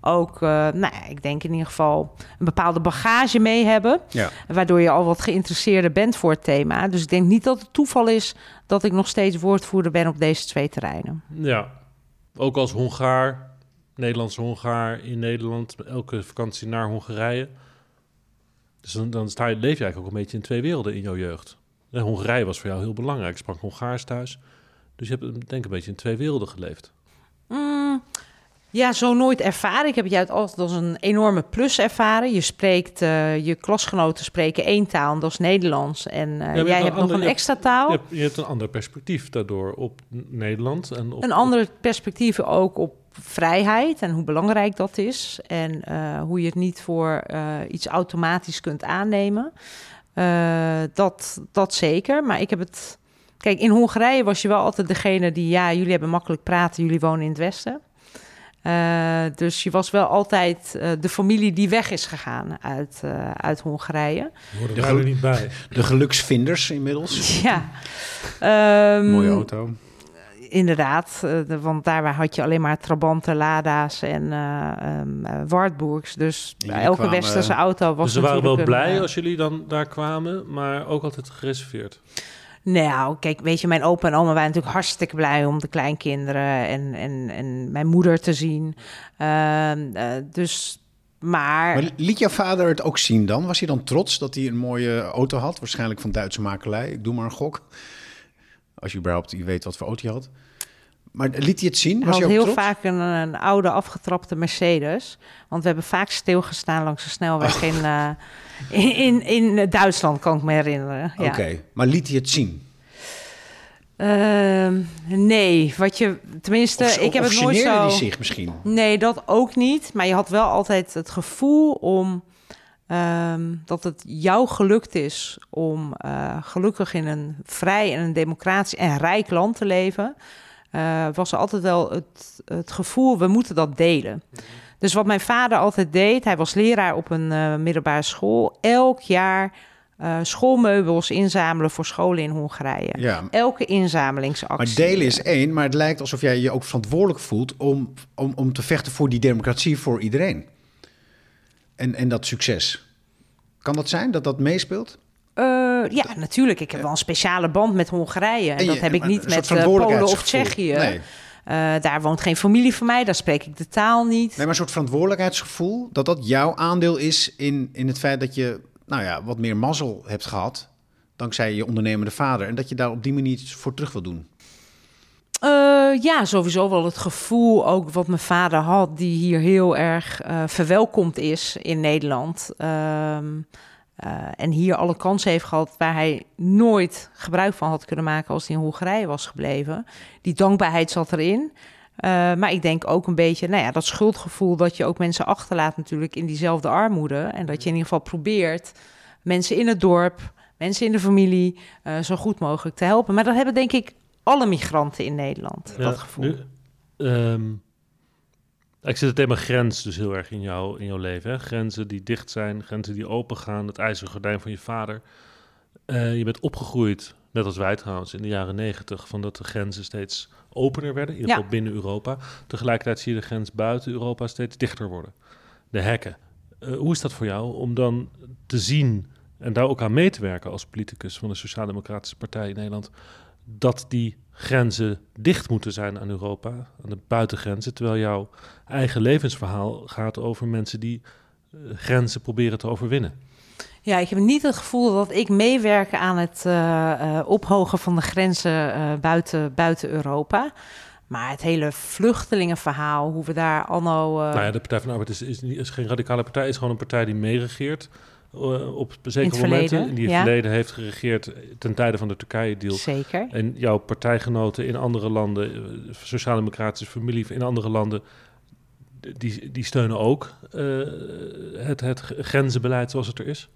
Ook, eh, nou ik denk in ieder geval een bepaalde bagage mee hebben. Ja. Waardoor je al wat geïnteresseerder bent voor het thema. Dus ik denk niet dat het toeval is dat ik nog steeds woordvoerder ben op deze twee terreinen. Ja, ook als Hongaar, Nederlandse Hongaar in Nederland, elke vakantie naar Hongarije. Dus dan, dan sta je, leef je eigenlijk ook een beetje in twee werelden in jouw jeugd. En Hongarije was voor jou heel belangrijk. Ik sprak Hongaars thuis. Dus je hebt denk ik een beetje in twee werelden geleefd. Mm, ja, zo nooit ervaren. Ik heb het juist altijd als een enorme plus ervaren. Je spreekt, eh, je klasgenoten spreken één taal, en dat is Nederlands. En eh, jij hebt nog een extra taal. Je hebt, je hebt een ander perspectief daardoor op Nederland. En op, Een ander perspectief ook op vrijheid en hoe belangrijk dat is. En eh, hoe je het niet voor iets automatisch kunt aannemen. Dat, dat zeker. Maar ik heb het kijk, in Hongarije was je wel altijd degene die, ja, jullie hebben makkelijk praten, jullie wonen in het Westen. Uh, dus je was wel altijd uh, de familie die weg is gegaan uit, uh, uit Hongarije. Hoorden er niet bij. De geluksvinders inmiddels. Ja. Um, Mooie auto. Inderdaad, de, want daar had je alleen maar Trabanten, Lada's en um, Wartburgs. Dus elke kwamen, westerse auto was Dus ze waren wel een, blij als jullie dan daar kwamen, maar ook altijd gereserveerd. Nou, kijk, weet je, mijn opa en oma waren natuurlijk hartstikke blij om de kleinkinderen en, en, en mijn moeder te zien. Uh, uh, dus, maar... maar... liet jouw vader het ook zien dan? Was hij dan trots dat hij een mooie auto had? Waarschijnlijk van Duitse makelij. Ik doe maar een gok. Als je überhaupt je weet wat voor auto je had. Maar liet hij het zien? Was hij had heel trots? vaak een, een, oude afgetrapte Mercedes. Want we hebben vaak stilgestaan langs de snelweg oh. in, uh, in, in, Duitsland, kan ik me herinneren. Oké, okay. maar liet hij het zien? Uh, nee, wat je tenminste, of, ik heb het nooit zo. hij zich misschien? Nee, dat ook niet. Maar je had wel altijd het gevoel om um, dat het jou gelukt is om uh, gelukkig in een vrij en een democratisch en rijk land te leven. Uh, was er altijd wel het, het gevoel, we moeten dat delen. Dus wat mijn vader altijd deed, hij was leraar op een uh, middelbare school. Elk jaar uh, schoolmeubels inzamelen voor scholen in Hongarije. Ja. Elke inzamelingsactie. Maar delen is één, maar het lijkt alsof jij je ook verantwoordelijk voelt om, om, om te vechten voor die democratie voor iedereen. En, en dat succes. Kan dat zijn dat dat meespeelt? Uh, ja, natuurlijk. Ik heb wel een speciale band met Hongarije. En, en je, dat heb ik niet met uh, Polen of Tsjechië. Nee. Uh, daar woont geen familie van mij, daar spreek ik de taal niet. Nee, maar een soort verantwoordelijkheidsgevoel... dat dat jouw aandeel is in, in het feit dat je nou ja, wat meer mazzel hebt gehad... dankzij je ondernemende vader... en dat je daar op die manier iets voor terug wil doen. Uh, ja, sowieso wel het gevoel ook wat mijn vader had, die hier heel erg uh, verwelkomd is in Nederland. Uh, en hier alle kansen heeft gehad waar hij nooit gebruik van had kunnen maken als hij in Hongarije was gebleven. Die dankbaarheid zat erin. maar ik denk ook een beetje, nou ja, dat schuldgevoel dat je ook mensen achterlaat natuurlijk in diezelfde armoede. En dat je in ieder geval probeert mensen in het dorp, mensen in de familie zo goed mogelijk te helpen. Maar dat hebben denk ik alle migranten in Nederland, ja, dat gevoel. Nu, um, ik zit het thema grens dus heel erg in, jou, in jouw leven. Hè? Grenzen die dicht zijn, grenzen die open gaan, het ijzeren gordijn van je vader. Uh, je bent opgegroeid, net als wij trouwens, in de jaren negentig, van dat de grenzen steeds opener werden, in ieder geval ja. binnen Europa. Tegelijkertijd zie je de grens buiten Europa steeds dichter worden. De hekken. Uh, hoe is dat voor jou om dan te zien en daar ook aan mee te werken als politicus van de Sociaal-Democratische Partij in Nederland? dat die grenzen dicht moeten zijn aan Europa, aan de buitengrenzen, terwijl jouw eigen levensverhaal gaat over mensen die uh, grenzen proberen te overwinnen. Ja, ik heb niet het gevoel dat ik meewerk aan het uh, uh, ophogen van de grenzen buiten, buiten Europa. Maar het hele vluchtelingenverhaal, hoe we daar anno... Nou ja, de Partij van de Arbeid is, is, is geen radicale partij, is gewoon een partij die meeregeert uh, op zekere momenten. Die ja. het verleden heeft geregeerd ten tijde van de Turkije-deal. Zeker. En jouw partijgenoten in andere landen, uh, sociaal-democratische familie in andere landen, die, die steunen ook uh, het, het grenzenbeleid zoals het er is?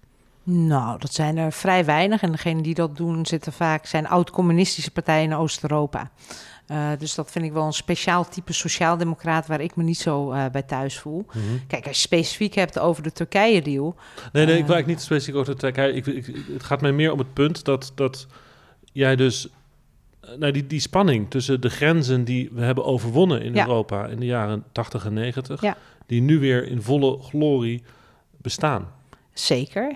Nou, dat zijn er vrij weinig. En degenen die dat doen, zitten vaak zijn oud-communistische partijen in Oost-Europa. Uh, dus dat vind ik wel een speciaal type sociaaldemocraat waar ik me niet zo uh, bij thuis voel. Mhm. Kijk, als je specifiek hebt over de Turkije-deal. Nee, nee, ik wil niet specifiek over de Turkije. Ik, ik, het gaat mij meer om het punt dat, dat jij dus. Nou, die, die spanning tussen de grenzen die we hebben overwonnen in ja. Europa in de jaren 80 en 90, ja. die nu weer in volle glorie bestaan. Zeker.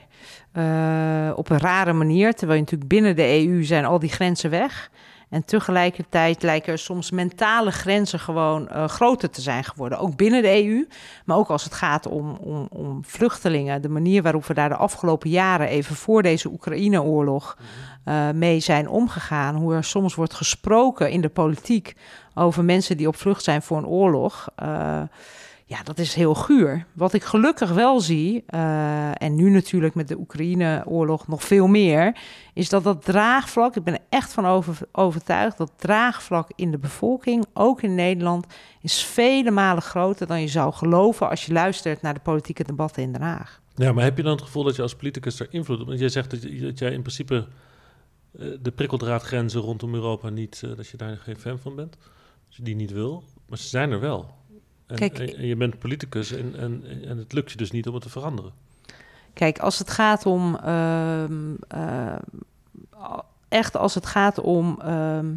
Uh, op een rare manier, terwijl je natuurlijk binnen de EU zijn al die grenzen weg. En tegelijkertijd lijken er soms mentale grenzen gewoon uh, groter te zijn geworden. Ook binnen de EU, maar ook als het gaat om, om, om vluchtelingen. De manier waarop we daar de afgelopen jaren, even voor deze Oekraïne-oorlog, uh, mee zijn omgegaan. Hoe er soms wordt gesproken in de politiek over mensen die op vlucht zijn voor een oorlog. Uh, ja, dat is heel guur. Wat ik gelukkig wel zie, uh, en nu natuurlijk met de Oekraïne-oorlog nog veel meer, is dat dat draagvlak, ik ben er echt van over, overtuigd, dat draagvlak in de bevolking, ook in Nederland, is vele malen groter dan je zou geloven als je luistert naar de politieke debatten in Den Haag. Ja, maar heb je dan het gevoel dat je als politicus er invloed op... Want jij zegt dat, dat jij in principe eh, de prikkeldraadgrenzen rondom Europa niet, eh, dat je daar geen fan van bent. Dat je die niet wil. Maar ze zijn er wel. En, Kijk, en, je bent politicus en, en, en het lukt je dus niet om het te veranderen. Kijk, als het gaat om. ehm, eh, echt als het gaat om. ehm,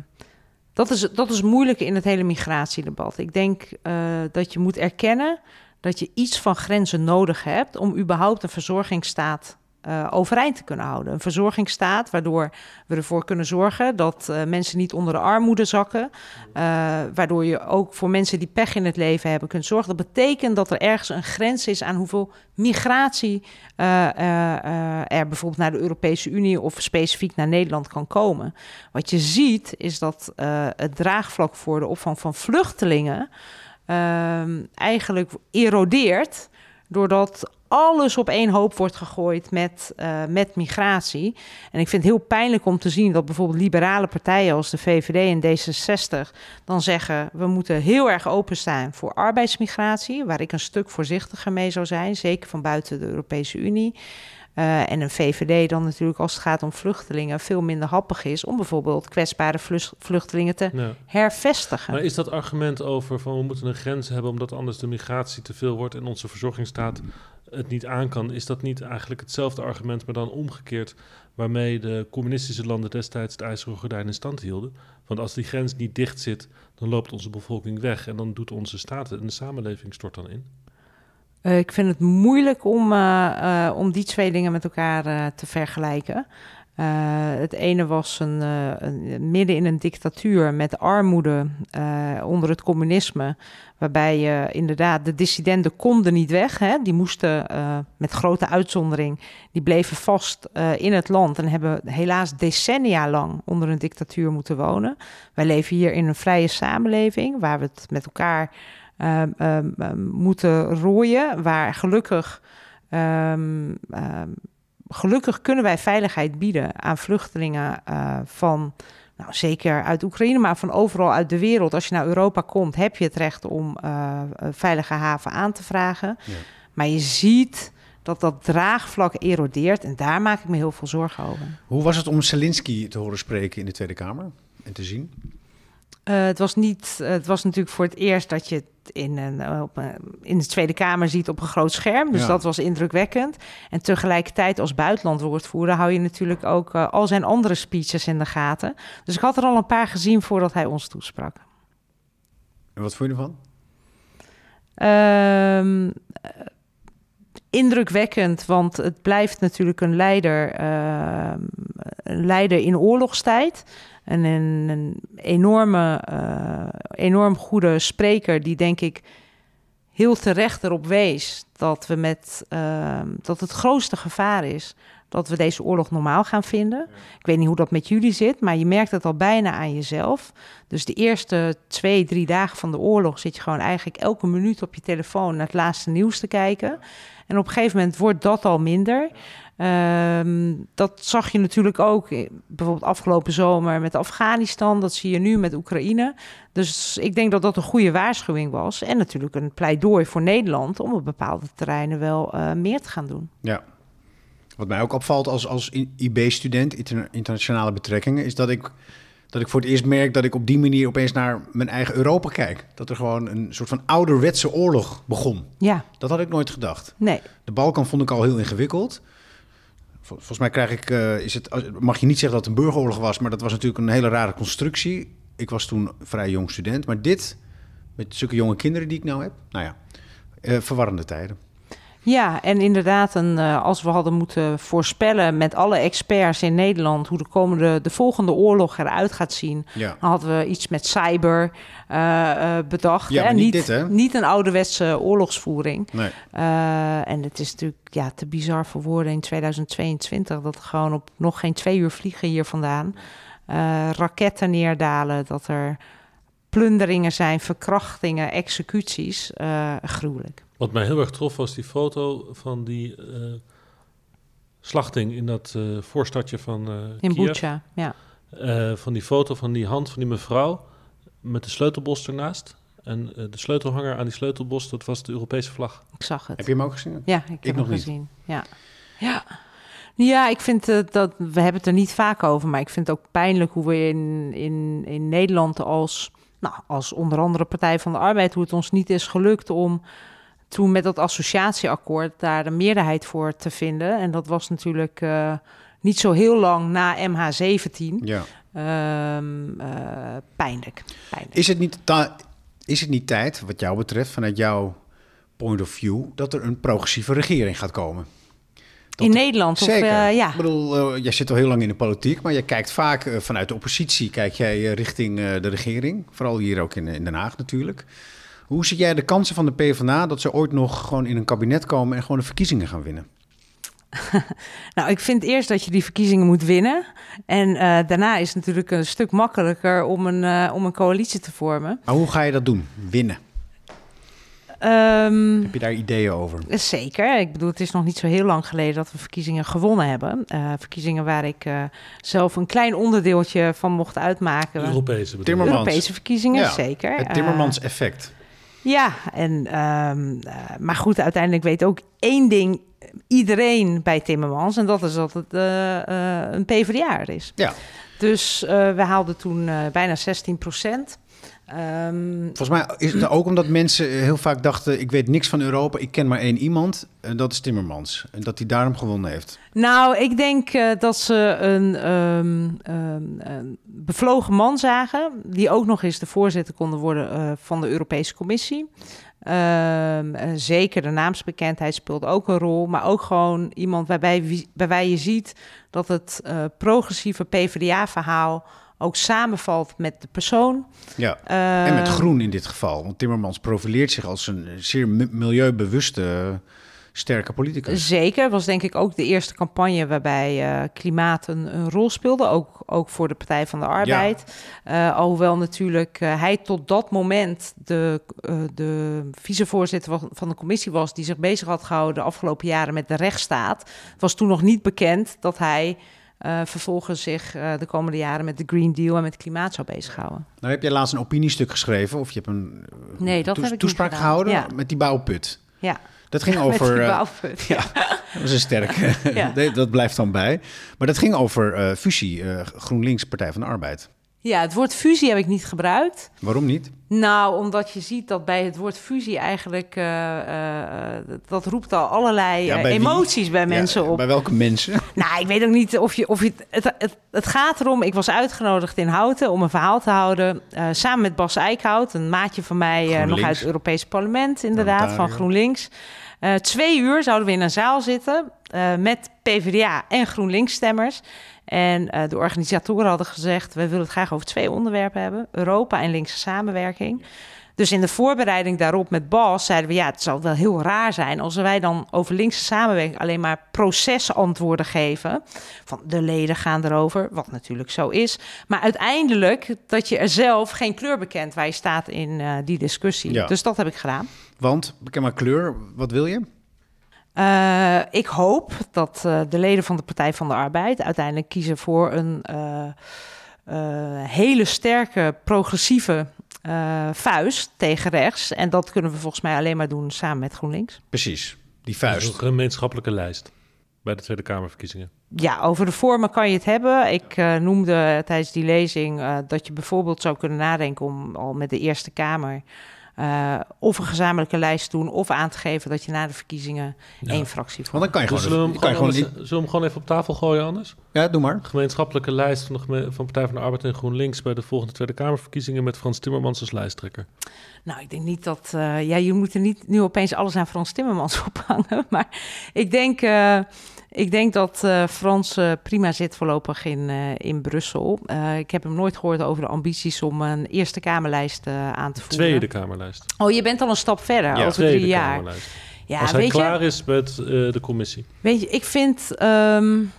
dat, is, dat is moeilijk in het hele migratiedebat. Ik denk eh, dat je moet erkennen dat je iets van grenzen nodig hebt om überhaupt een verzorgingsstaat eh, overeind te kunnen houden. Een verzorgingsstaat waardoor we ervoor kunnen zorgen dat eh, mensen niet onder de armoede zakken. eh, waardoor je ook voor mensen die pech in het leven hebben kunt zorgen. Dat betekent dat er ergens een grens is aan hoeveel migratie er bijvoorbeeld naar de Europese Unie of specifiek naar Nederland kan komen. Wat je ziet is dat het draagvlak voor de opvang van vluchtelingen ehm, eigenlijk erodeert doordat alles op één hoop wordt gegooid met, eh, met migratie. En ik vind het heel pijnlijk om te zien dat bijvoorbeeld liberale partijen als de VVD en D66 dan zeggen we moeten heel erg openstaan voor arbeidsmigratie, waar ik een stuk voorzichtiger mee zou zijn, zeker van buiten de Europese Unie. Eh, en een VVD dan natuurlijk als het gaat om vluchtelingen veel minder happig is om bijvoorbeeld kwetsbare vluchtelingen te Ja. hervestigen. Maar is dat argument over van we moeten een grens hebben omdat anders de migratie te veel wordt en onze verzorgingsstaat het niet aan kan, is dat niet eigenlijk hetzelfde argument, maar dan omgekeerd, waarmee de communistische landen destijds het ijzeren gordijn in stand hielden? Want als die grens niet dicht zit, dan loopt onze bevolking weg en dan doet onze staat en de samenleving stort dan in. Eh, ik vind het moeilijk om, eh, eh, om die twee dingen met elkaar te vergelijken. Het ene was een, midden in een dictatuur met armoede onder het communisme. Waarbij je inderdaad, de dissidenten konden niet weg. Hè? Die moesten met grote uitzondering, die bleven vast in het land. En hebben helaas decennia lang onder een dictatuur moeten wonen. Wij leven hier in een vrije samenleving waar we het met elkaar ehm, ehm, moeten rooien. Waar gelukkig, gelukkig kunnen wij veiligheid bieden aan vluchtelingen eh, van, nou, zeker uit Oekraïne, maar van overal uit de wereld. Als je naar Europa komt, heb je het recht om eh, een veilige haven aan te vragen. Ja. Maar je ziet dat dat draagvlak erodeert en daar maak ik me heel veel zorgen over. Hoe was het om Zelensky te horen spreken in de Tweede Kamer en te zien? Eh, het, was niet, het was natuurlijk voor het eerst dat je het in, een, eh, op een, in de Tweede Kamer ziet op een groot scherm. Dus Ja. dat was indrukwekkend. En tegelijkertijd als buitenlandwoordvoerder hou je natuurlijk ook eh, al zijn andere speeches in de gaten. Dus ik had er al een paar gezien voordat hij ons toesprak. En wat vond je ervan? Ehm, eh, indrukwekkend, want het blijft natuurlijk een leider, ehm, een leider in oorlogstijd. En een, een enorme, eh, enorm goede spreker die denk ik heel terecht erop wees dat we met ehm, dat het grootste gevaar is dat we deze oorlog normaal gaan vinden. Ik weet niet hoe dat met jullie zit, maar je merkt het al bijna aan jezelf. Dus de eerste twee, drie dagen van de oorlog zit je gewoon eigenlijk elke minuut op je telefoon naar het laatste nieuws te kijken. En op een gegeven moment wordt dat al minder. Ehm, dat zag je natuurlijk ook bijvoorbeeld afgelopen zomer met Afghanistan. Dat zie je nu met Oekraïne. Dus ik denk dat dat een goede waarschuwing was. En natuurlijk een pleidooi voor Nederland om op bepaalde terreinen wel eh, meer te gaan doen. Ja. Wat mij ook opvalt als, als IB-student, interna- internationale betrekkingen, is dat ik, dat ik voor het eerst merk dat ik op die manier opeens naar mijn eigen Europa kijk. Dat er gewoon een soort van ouderwetse oorlog begon. Ja, Dat had ik nooit gedacht. nee. De Balkan vond ik al heel ingewikkeld. Vol- Volgens mij krijg ik, eh, is het, mag je niet zeggen dat het een burgeroorlog was, maar dat was natuurlijk een hele rare constructie. Ik was toen vrij jong student, maar dit, met zulke jonge kinderen die ik nou heb, nou ja, eh, verwarrende tijden. Ja, en inderdaad, een, eh, als we hadden moeten voorspellen met alle experts in Nederland hoe de komende, de volgende oorlog eruit gaat zien, Ja. dan hadden we iets met cyber eh, eh, bedacht. Ja, maar niet dit, hè? Niet een ouderwetse oorlogsvoering. Nee. En het is natuurlijk ja, te bizar voor woorden in 2022 dat er gewoon op nog geen twee uur vliegen hier vandaan eh, raketten neerdalen, dat er plunderingen zijn, verkrachtingen, executies. eh, gruwelijk. Wat mij heel erg trof was die foto van die eh, slachting in dat eh, voorstadje van eh In. Bucha, ja. Eh, van die foto van die hand van die mevrouw met de sleutelbos ernaast. En de sleutelhanger aan die sleutelbos, dat was de Europese vlag. Ik zag het. Heb je hem ook gezien? Ja, ik heb nog hem niet. gezien. Ja. ja. Ja, ik vind uh, dat we hebben het er niet vaak over, maar ik vind het ook pijnlijk hoe we in, in, in Nederland als, nou, als onder andere Partij van de Arbeid, hoe het ons niet is gelukt om toen met dat associatieakkoord daar een meerderheid voor te vinden. En dat was natuurlijk uh, niet zo heel lang na MH17. Ja. Um, uh, pijnlijk, pijnlijk. Is het, niet is het niet tijd, wat jou betreft, vanuit jouw point of view, dat er een progressieve regering gaat komen? Dat in Nederland? Zeker. Of, uh, ja. Ik bedoel, uh, jij zit al heel lang in de politiek, maar je kijkt vaak uh, vanuit de oppositie, kijk jij richting de regering. Vooral hier ook in, in Den Haag natuurlijk. Hoe zie jij de kansen van de PvdA dat ze ooit nog gewoon in een kabinet komen en gewoon de verkiezingen gaan winnen? nou, ik vind eerst dat je die verkiezingen moet winnen. En daarna is het natuurlijk een stuk makkelijker om een, om een coalitie te vormen. Maar hoe ga je dat doen? Winnen? Um, Heb je daar ideeën over? Zeker. Ik bedoel, het is nog niet zo heel lang geleden dat we verkiezingen gewonnen hebben. Uh, verkiezingen waar ik uh, zelf een klein onderdeeltje van mocht uitmaken. Europese, Timmermans. Europese verkiezingen, ja, zeker. Het Timmermans effect. Ja, en, um, maar goed, uiteindelijk weet ook één ding iedereen bij Timmermans. En dat is dat het uh, uh, een PvdA is. Ja. Dus uh, we haalden toen bijna 16 procent. Um, Volgens mij is het ook omdat mensen heel vaak dachten... ik weet niks van Europa, ik ken maar één iemand. En dat is Timmermans. En dat hij daarom gewonnen heeft. Nou, ik denk uh, dat ze een, um, um, een, bevlogen man zagen... die ook nog eens de voorzitter konden worden uh, van de Europese Commissie. Zeker de naamsbekendheid speelt ook een rol, maar ook gewoon iemand waarbij, waarbij je ziet dat het uh, progressieve PvdA-verhaal ook samenvalt met de persoon. Ja, uh, en met groen in dit geval. Want Timmermans profileert zich als een zeer milieubewuste, sterke politicus. Zeker, was denk ik ook de eerste campagne waarbij uh, klimaat een, een, rol speelde. Ook, ook voor de Partij van de Arbeid. Ja. Uh, alhoewel natuurlijk hij tot dat moment de, de vicevoorzitter van de commissie was... die zich bezig had gehouden de afgelopen jaren met de rechtsstaat. was toen nog niet bekend dat hij... Uh, vervolgens zich uh, de komende jaren met de Green Deal en met klimaat zou bezighouden. Nou heb jij laatst een opiniestuk geschreven of je hebt een nee, dat toes heb ik toespraak gehouden ja. met die bouwput. Ja. Dat ging over. Met die bouwput, ja. dat was een sterke. ja. dat blijft dan bij. Maar dat ging over fusie, GroenLinks Partij van de Arbeid. Ja, het woord fusie heb ik niet gebruikt. Waarom niet? Nou, omdat je ziet dat bij het woord fusie eigenlijk... Uh, uh, dat roept al allerlei ja, bij emoties wie? bij mensen ja, op. Bij welke mensen? Nou, ik weet ook niet of je... Of je het, het, het gaat erom, ik was uitgenodigd in Houten om een verhaal te houden... Uh, samen met Bas Eickhout, een maatje van mij nog uit het Europese parlement... inderdaad, van GroenLinks. twee uur zouden we in een zaal zitten met PvdA en GroenLinks-stemmers... En uh, de organisatoren hadden gezegd: we willen het graag over twee onderwerpen hebben: Europa en linkse samenwerking. Dus in de voorbereiding daarop met Bas zeiden we: ja, het zal wel heel raar zijn als wij dan over linkse samenwerking alleen maar procesantwoorden geven. Van de leden gaan erover, wat natuurlijk zo is. Maar uiteindelijk dat je er zelf geen kleur bekent waar je staat in uh, die discussie. Ja. Dus dat heb ik gedaan. Want, beken maar kleur, wat wil je? Uh, ik hoop dat uh, de leden van de Partij van de Arbeid uiteindelijk kiezen voor een uh, hele sterke progressieve vuist tegen rechts. En dat kunnen we volgens mij alleen maar doen samen met GroenLinks. Precies, die vuist. Dus een gemeenschappelijke lijst bij de Tweede Kamerverkiezingen. Ja, over de vormen kan je het hebben. Ik noemde tijdens die lezing dat je bijvoorbeeld zou kunnen nadenken om al met de Eerste Kamer. Uh, of een gezamenlijke lijst doen, of aan te geven dat je na de verkiezingen ja. één fractie vormt. Want dan kan je dus gewoon, zullen, we hem gewoon, gewoon, zullen we hem gewoon even op tafel gooien, anders? Ja, doe maar. Gemeenschappelijke lijst van de van Partij van de Arbeid en GroenLinks bij de volgende Tweede Kamerverkiezingen met Frans Timmermans als lijsttrekker. Nou, ik denk niet dat. Uh, ja, je moet er niet nu opeens alles aan Frans Timmermans ophangen. Maar ik denk. Uh, ik denk dat uh, Frans uh, prima zit voorlopig in, uh, in Brussel. ik heb hem nooit gehoord over de ambities om een Eerste Kamerlijst aan te voeren. Tweede Kamerlijst. Oh, je bent al een stap verder, ja, over drie jaar. Kamerlijst. Ja, Als hij weet klaar je, is met de commissie. Weet je, ik vind, um,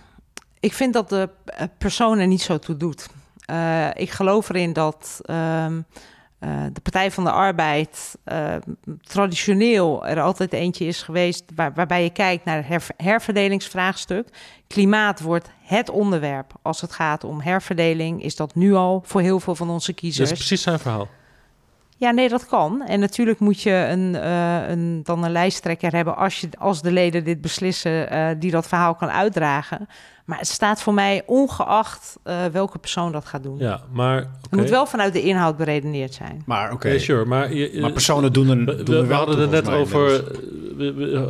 ik vind dat de persoon er niet zo toe doet. ik geloof erin dat... Um, uh, de Partij van de Arbeid uh, traditioneel er altijd eentje is geweest waar, waarbij je kijkt naar het her, herverdelingsvraagstuk. Klimaat wordt het onderwerp als het gaat om herverdeling. Is dat nu al voor heel veel van onze kiezers? Dat is precies zijn verhaal. Ja, nee, dat kan. En natuurlijk moet je een, eh, een, dan een lijsttrekker hebben als, je, als de leden dit beslissen, eh, die dat verhaal kan uitdragen. Maar het staat voor mij ongeacht eh, welke persoon dat gaat doen. Ja, maar... Het moet wel vanuit de inhoud beredeneerd zijn. Maar oké. Sure, maar... Je, Maar personen doen er, we, doen er we wel hadden het net over...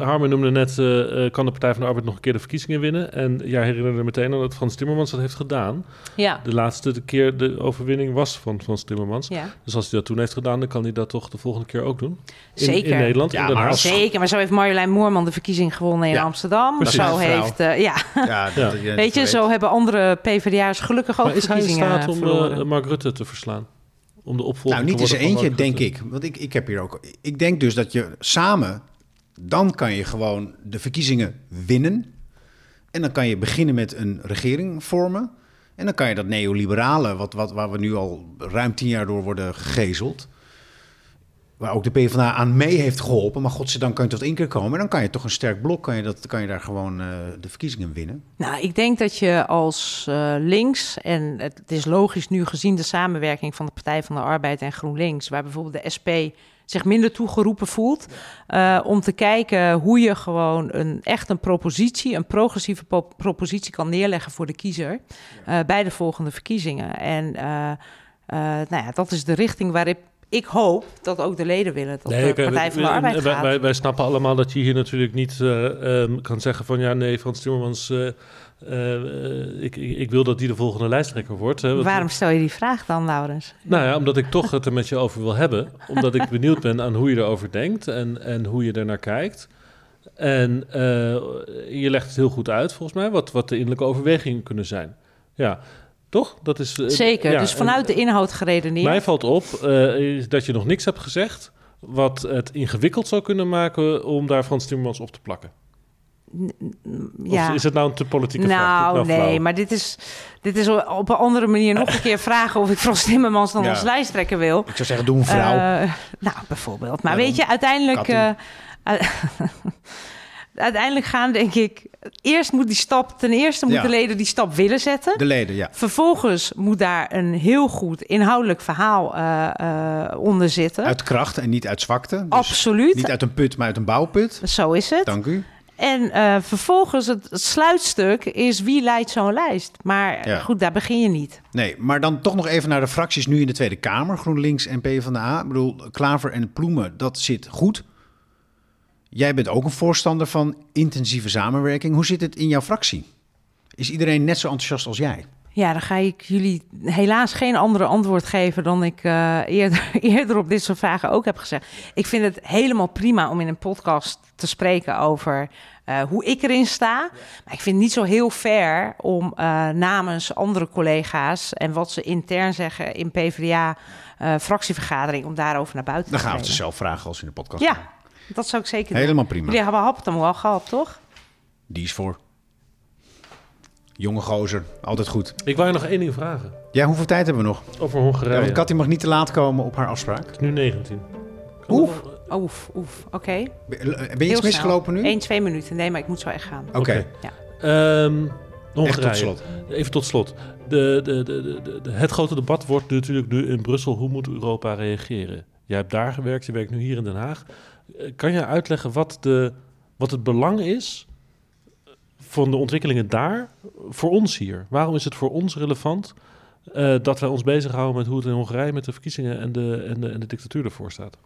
Harmen noemde net... eh, eh, kan de Partij van de Arbeid nog een keer de verkiezingen winnen? En jij herinnerde meteen aan dat Frans Timmermans dat heeft gedaan. Ja, De laatste keer de overwinning was van Frans Timmermans. ja. Dus als hij dat toen heeft gedaan, dan kan hij dat toch de volgende keer ook doen? In, Zeker. In Nederland, Ja, maar als- Zeker, maar zo heeft Marjolein Moorman de verkiezing gewonnen in Ja, Amsterdam. precies. Zo heeft, eh, ja, Ja, dat, Ja. Weet je, zo hebben andere PvdA's gelukkig ook Maar is hij in verkiezingen staat om eh, Mark Rutte te verslaan? Om de opvolger Nou, niet eens eentje, denk ik. Want ik, ik heb hier ook... Ik denk dus dat je samen... Dan kan je gewoon de verkiezingen winnen. En dan kan je beginnen met een regering vormen. En dan kan je dat neoliberale, wat, wat, waar we nu al ruim tien jaar door worden gegezeld... waar ook de PvdA aan mee heeft geholpen... maar godzijdank kan je tot één keer komen... en dan kan je toch een sterk blok, kan je, dat, kan je daar gewoon eh, de verkiezingen winnen. Nou, ik denk dat je als eh, links, en het is logisch nu gezien de samenwerking van de Partij van de Arbeid en GroenLinks, waar bijvoorbeeld de SP zich minder toegeroepen voelt, eh, om te kijken hoe je gewoon een echt een propositie, een progressieve po- propositie kan neerleggen voor de kiezer eh, bij de volgende verkiezingen. En eh, eh, nou ja, dat is de richting waarop ik hoop dat ook de leden willen dat Nee, de oké, Partij van de Arbeid gaat. wij, wij snappen allemaal dat je hier natuurlijk niet eh, ehm, kan zeggen van... ja, nee, Frans Timmermans, eh, eh, ik, ik, ik wil dat die de volgende lijsttrekker wordt. Hè, Waarom stel je die vraag dan, Laurens? Nou ja, omdat ik toch het er met je over wil hebben. Omdat ik benieuwd ben aan hoe je erover denkt en, en hoe je ernaar kijkt. En eh, je legt het heel goed uit, volgens mij, wat, wat de innerlijke overwegingen kunnen zijn. Ja, toch? Dat is, eh, Zeker, ja, dus vanuit en de inhoud geredeneerd. Mij valt op eh, dat je nog niks hebt gezegd... wat het ingewikkeld zou kunnen maken om daar Frans Timmermans op te plakken. Of is het nou een te politieke vraag? Nou, flauw. nee, maar dit is, dit is op een andere manier nog een keer vragen of ik Frans Timmermans dan Ja. als lijsttrekker wil. Ik zou zeggen, doe een vrouw. Eh, nou, bijvoorbeeld. Maar Ja, weet je, uiteindelijk... Uiteindelijk gaan, denk ik... Eerst moet die stap... Ten eerste Ja. moeten leden die stap willen zetten. de leden, ja. Vervolgens moet daar een heel goed inhoudelijk verhaal eh, eh, onder zitten. Uit kracht en niet uit zwakte. Dus Absoluut. Niet uit een put, maar uit een bouwput. Zo is het. Dank u. En eh, vervolgens het, het sluitstuk is wie leidt zo'n lijst. Maar Ja. goed, daar begin je niet. Nee, maar dan toch nog even naar de fracties nu in de Tweede Kamer. GroenLinks en PvdA. Ik bedoel, Klaver en Ploemen, dat zit goed. Jij bent ook een voorstander van intensieve samenwerking. Hoe zit het in jouw fractie? Is iedereen net zo enthousiast als jij? Ja, dan ga ik jullie helaas geen andere antwoord geven dan ik eh, eerder, eerder op dit soort vragen ook heb gezegd. Ik vind het helemaal prima om in een podcast te spreken over eh, hoe ik erin sta. Maar ik vind het niet zo heel fair om eh, namens andere collega's en wat ze intern zeggen in PvdA eh, fractievergadering om daarover naar buiten Dan te gaan we het treden. ze zelf vragen als in de podcast Ja. Dat zou ik zeker doen. Helemaal prima. Jullie hebben hap hem wel gehad, toch? Die is voor. Jonge gozer, altijd goed. Ik wou je nog één ding vragen. Ja, hoeveel tijd hebben we nog? Over Ja, Hongarije. want Katty mag niet te laat komen op haar afspraak. Het is nu 19. Kan Oef. nog- Oef, oef, oké. Ben ben je iets misgelopen nu? 1, 2 minuten. Nee, maar ik moet zo echt gaan. Oké. Ja. Ehm, Hongarije. echt tot slot. Even tot slot. De, de, de, de, de- de- het grote debat wordt natuurlijk nu in Brussel. Hoe moet Europa reageren? Jij hebt daar gewerkt, je werkt nu hier in Den Haag. Eh, Kan je uitleggen wat, de, wat het belang is van de ontwikkelingen daar voor ons hier? Waarom is het voor ons relevant eh, dat wij ons bezighouden met hoe het in Hongarije met de verkiezingen en de, en de, en de dictatuur ervoor staat?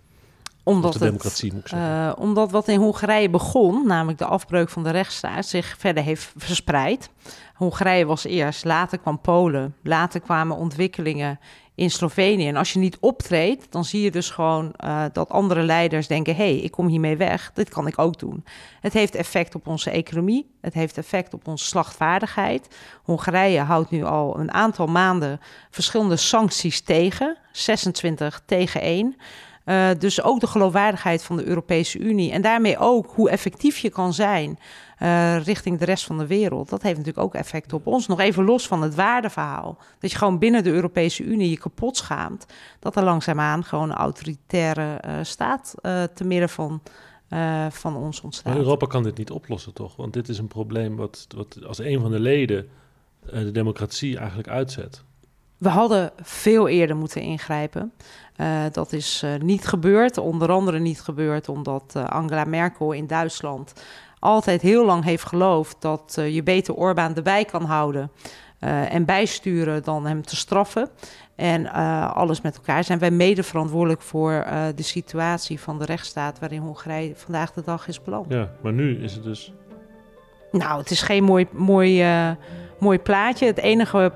Omdat, de het, democratie, moet ik zeggen. eh, omdat wat in Hongarije begon, namelijk de afbreuk van de rechtsstaat, zich verder heeft verspreid. Hongarije was eerst, later kwam Polen, later kwamen ontwikkelingen in Slovenië. En als je niet optreedt, dan zie je dus gewoon eh, dat andere leiders denken: hé, hey, ik kom hiermee weg, dit kan ik ook doen. Het heeft effect op onze economie, het heeft effect op onze slachtvaardigheid. Hongarije houdt nu al een aantal maanden verschillende sancties tegen, 26 tegen 1. Uh, dus ook de geloofwaardigheid van de Europese Unie en daarmee ook hoe effectief je kan zijn uh, richting de rest van de wereld. Dat heeft natuurlijk ook effect op ons. Nog even los van het waardeverhaal. Dat je gewoon binnen de Europese Unie je kapot schaamt. Dat er langzaamaan gewoon een autoritaire uh, staat te midden van, van ons ontstaat. Maar Europa kan dit niet oplossen, toch? Want dit is een probleem wat, wat als een van de leden de democratie eigenlijk uitzet. We hadden veel eerder moeten ingrijpen. Uh, dat is uh, niet gebeurd. Onder andere niet gebeurd omdat uh, Angela Merkel in Duitsland altijd heel lang heeft geloofd dat je beter Orbán erbij kan houden en bijsturen dan hem te straffen. En alles met elkaar zijn wij mede verantwoordelijk voor de situatie van de rechtsstaat waarin Hongarije vandaag de dag is beland. Ja, maar nu is het dus. Nou, het is geen mooi, mooi mooi plaatje. Het enige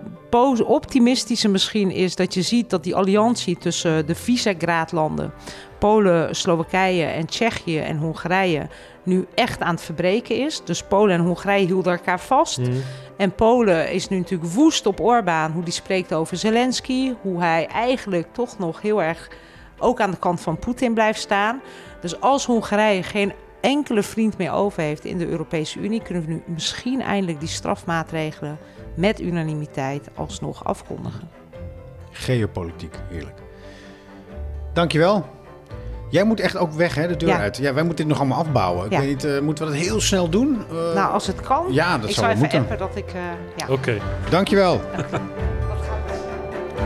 optimistische misschien is dat je ziet dat die alliantie tussen de Visegrad-landen, Polen, Slowakije en Tsjechië en Hongarije, nu echt aan het verbreken is. Dus Polen en Hongarije hielden elkaar vast. Mhm. En Polen is nu natuurlijk woest op Orbán, hoe die spreekt over Zelensky, hoe hij eigenlijk toch nog heel erg ook aan de kant van Poetin blijft staan. Dus als Hongarije geen enkele vriend meer over heeft in de Europese Unie, kunnen we nu misschien eindelijk die strafmaatregelen met unanimiteit alsnog afkondigen. Geopolitiek, heerlijk. Dankjewel. Jij moet echt ook weg, hè, de deur ja. uit. Ja, wij moeten dit nog allemaal afbouwen. Ik weet niet, uh, moeten we dat heel snel doen? Uh, nou, als het kan. Ja, dat ik zou, zou even moeten. appen dat ik... Uh, ja. Oké. Okay. Dankjewel. Dankjewel.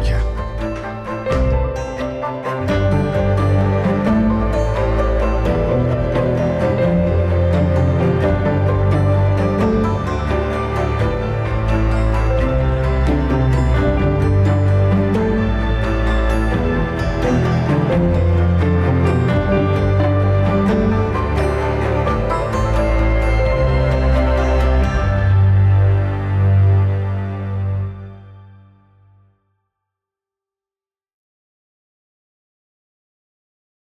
Ja.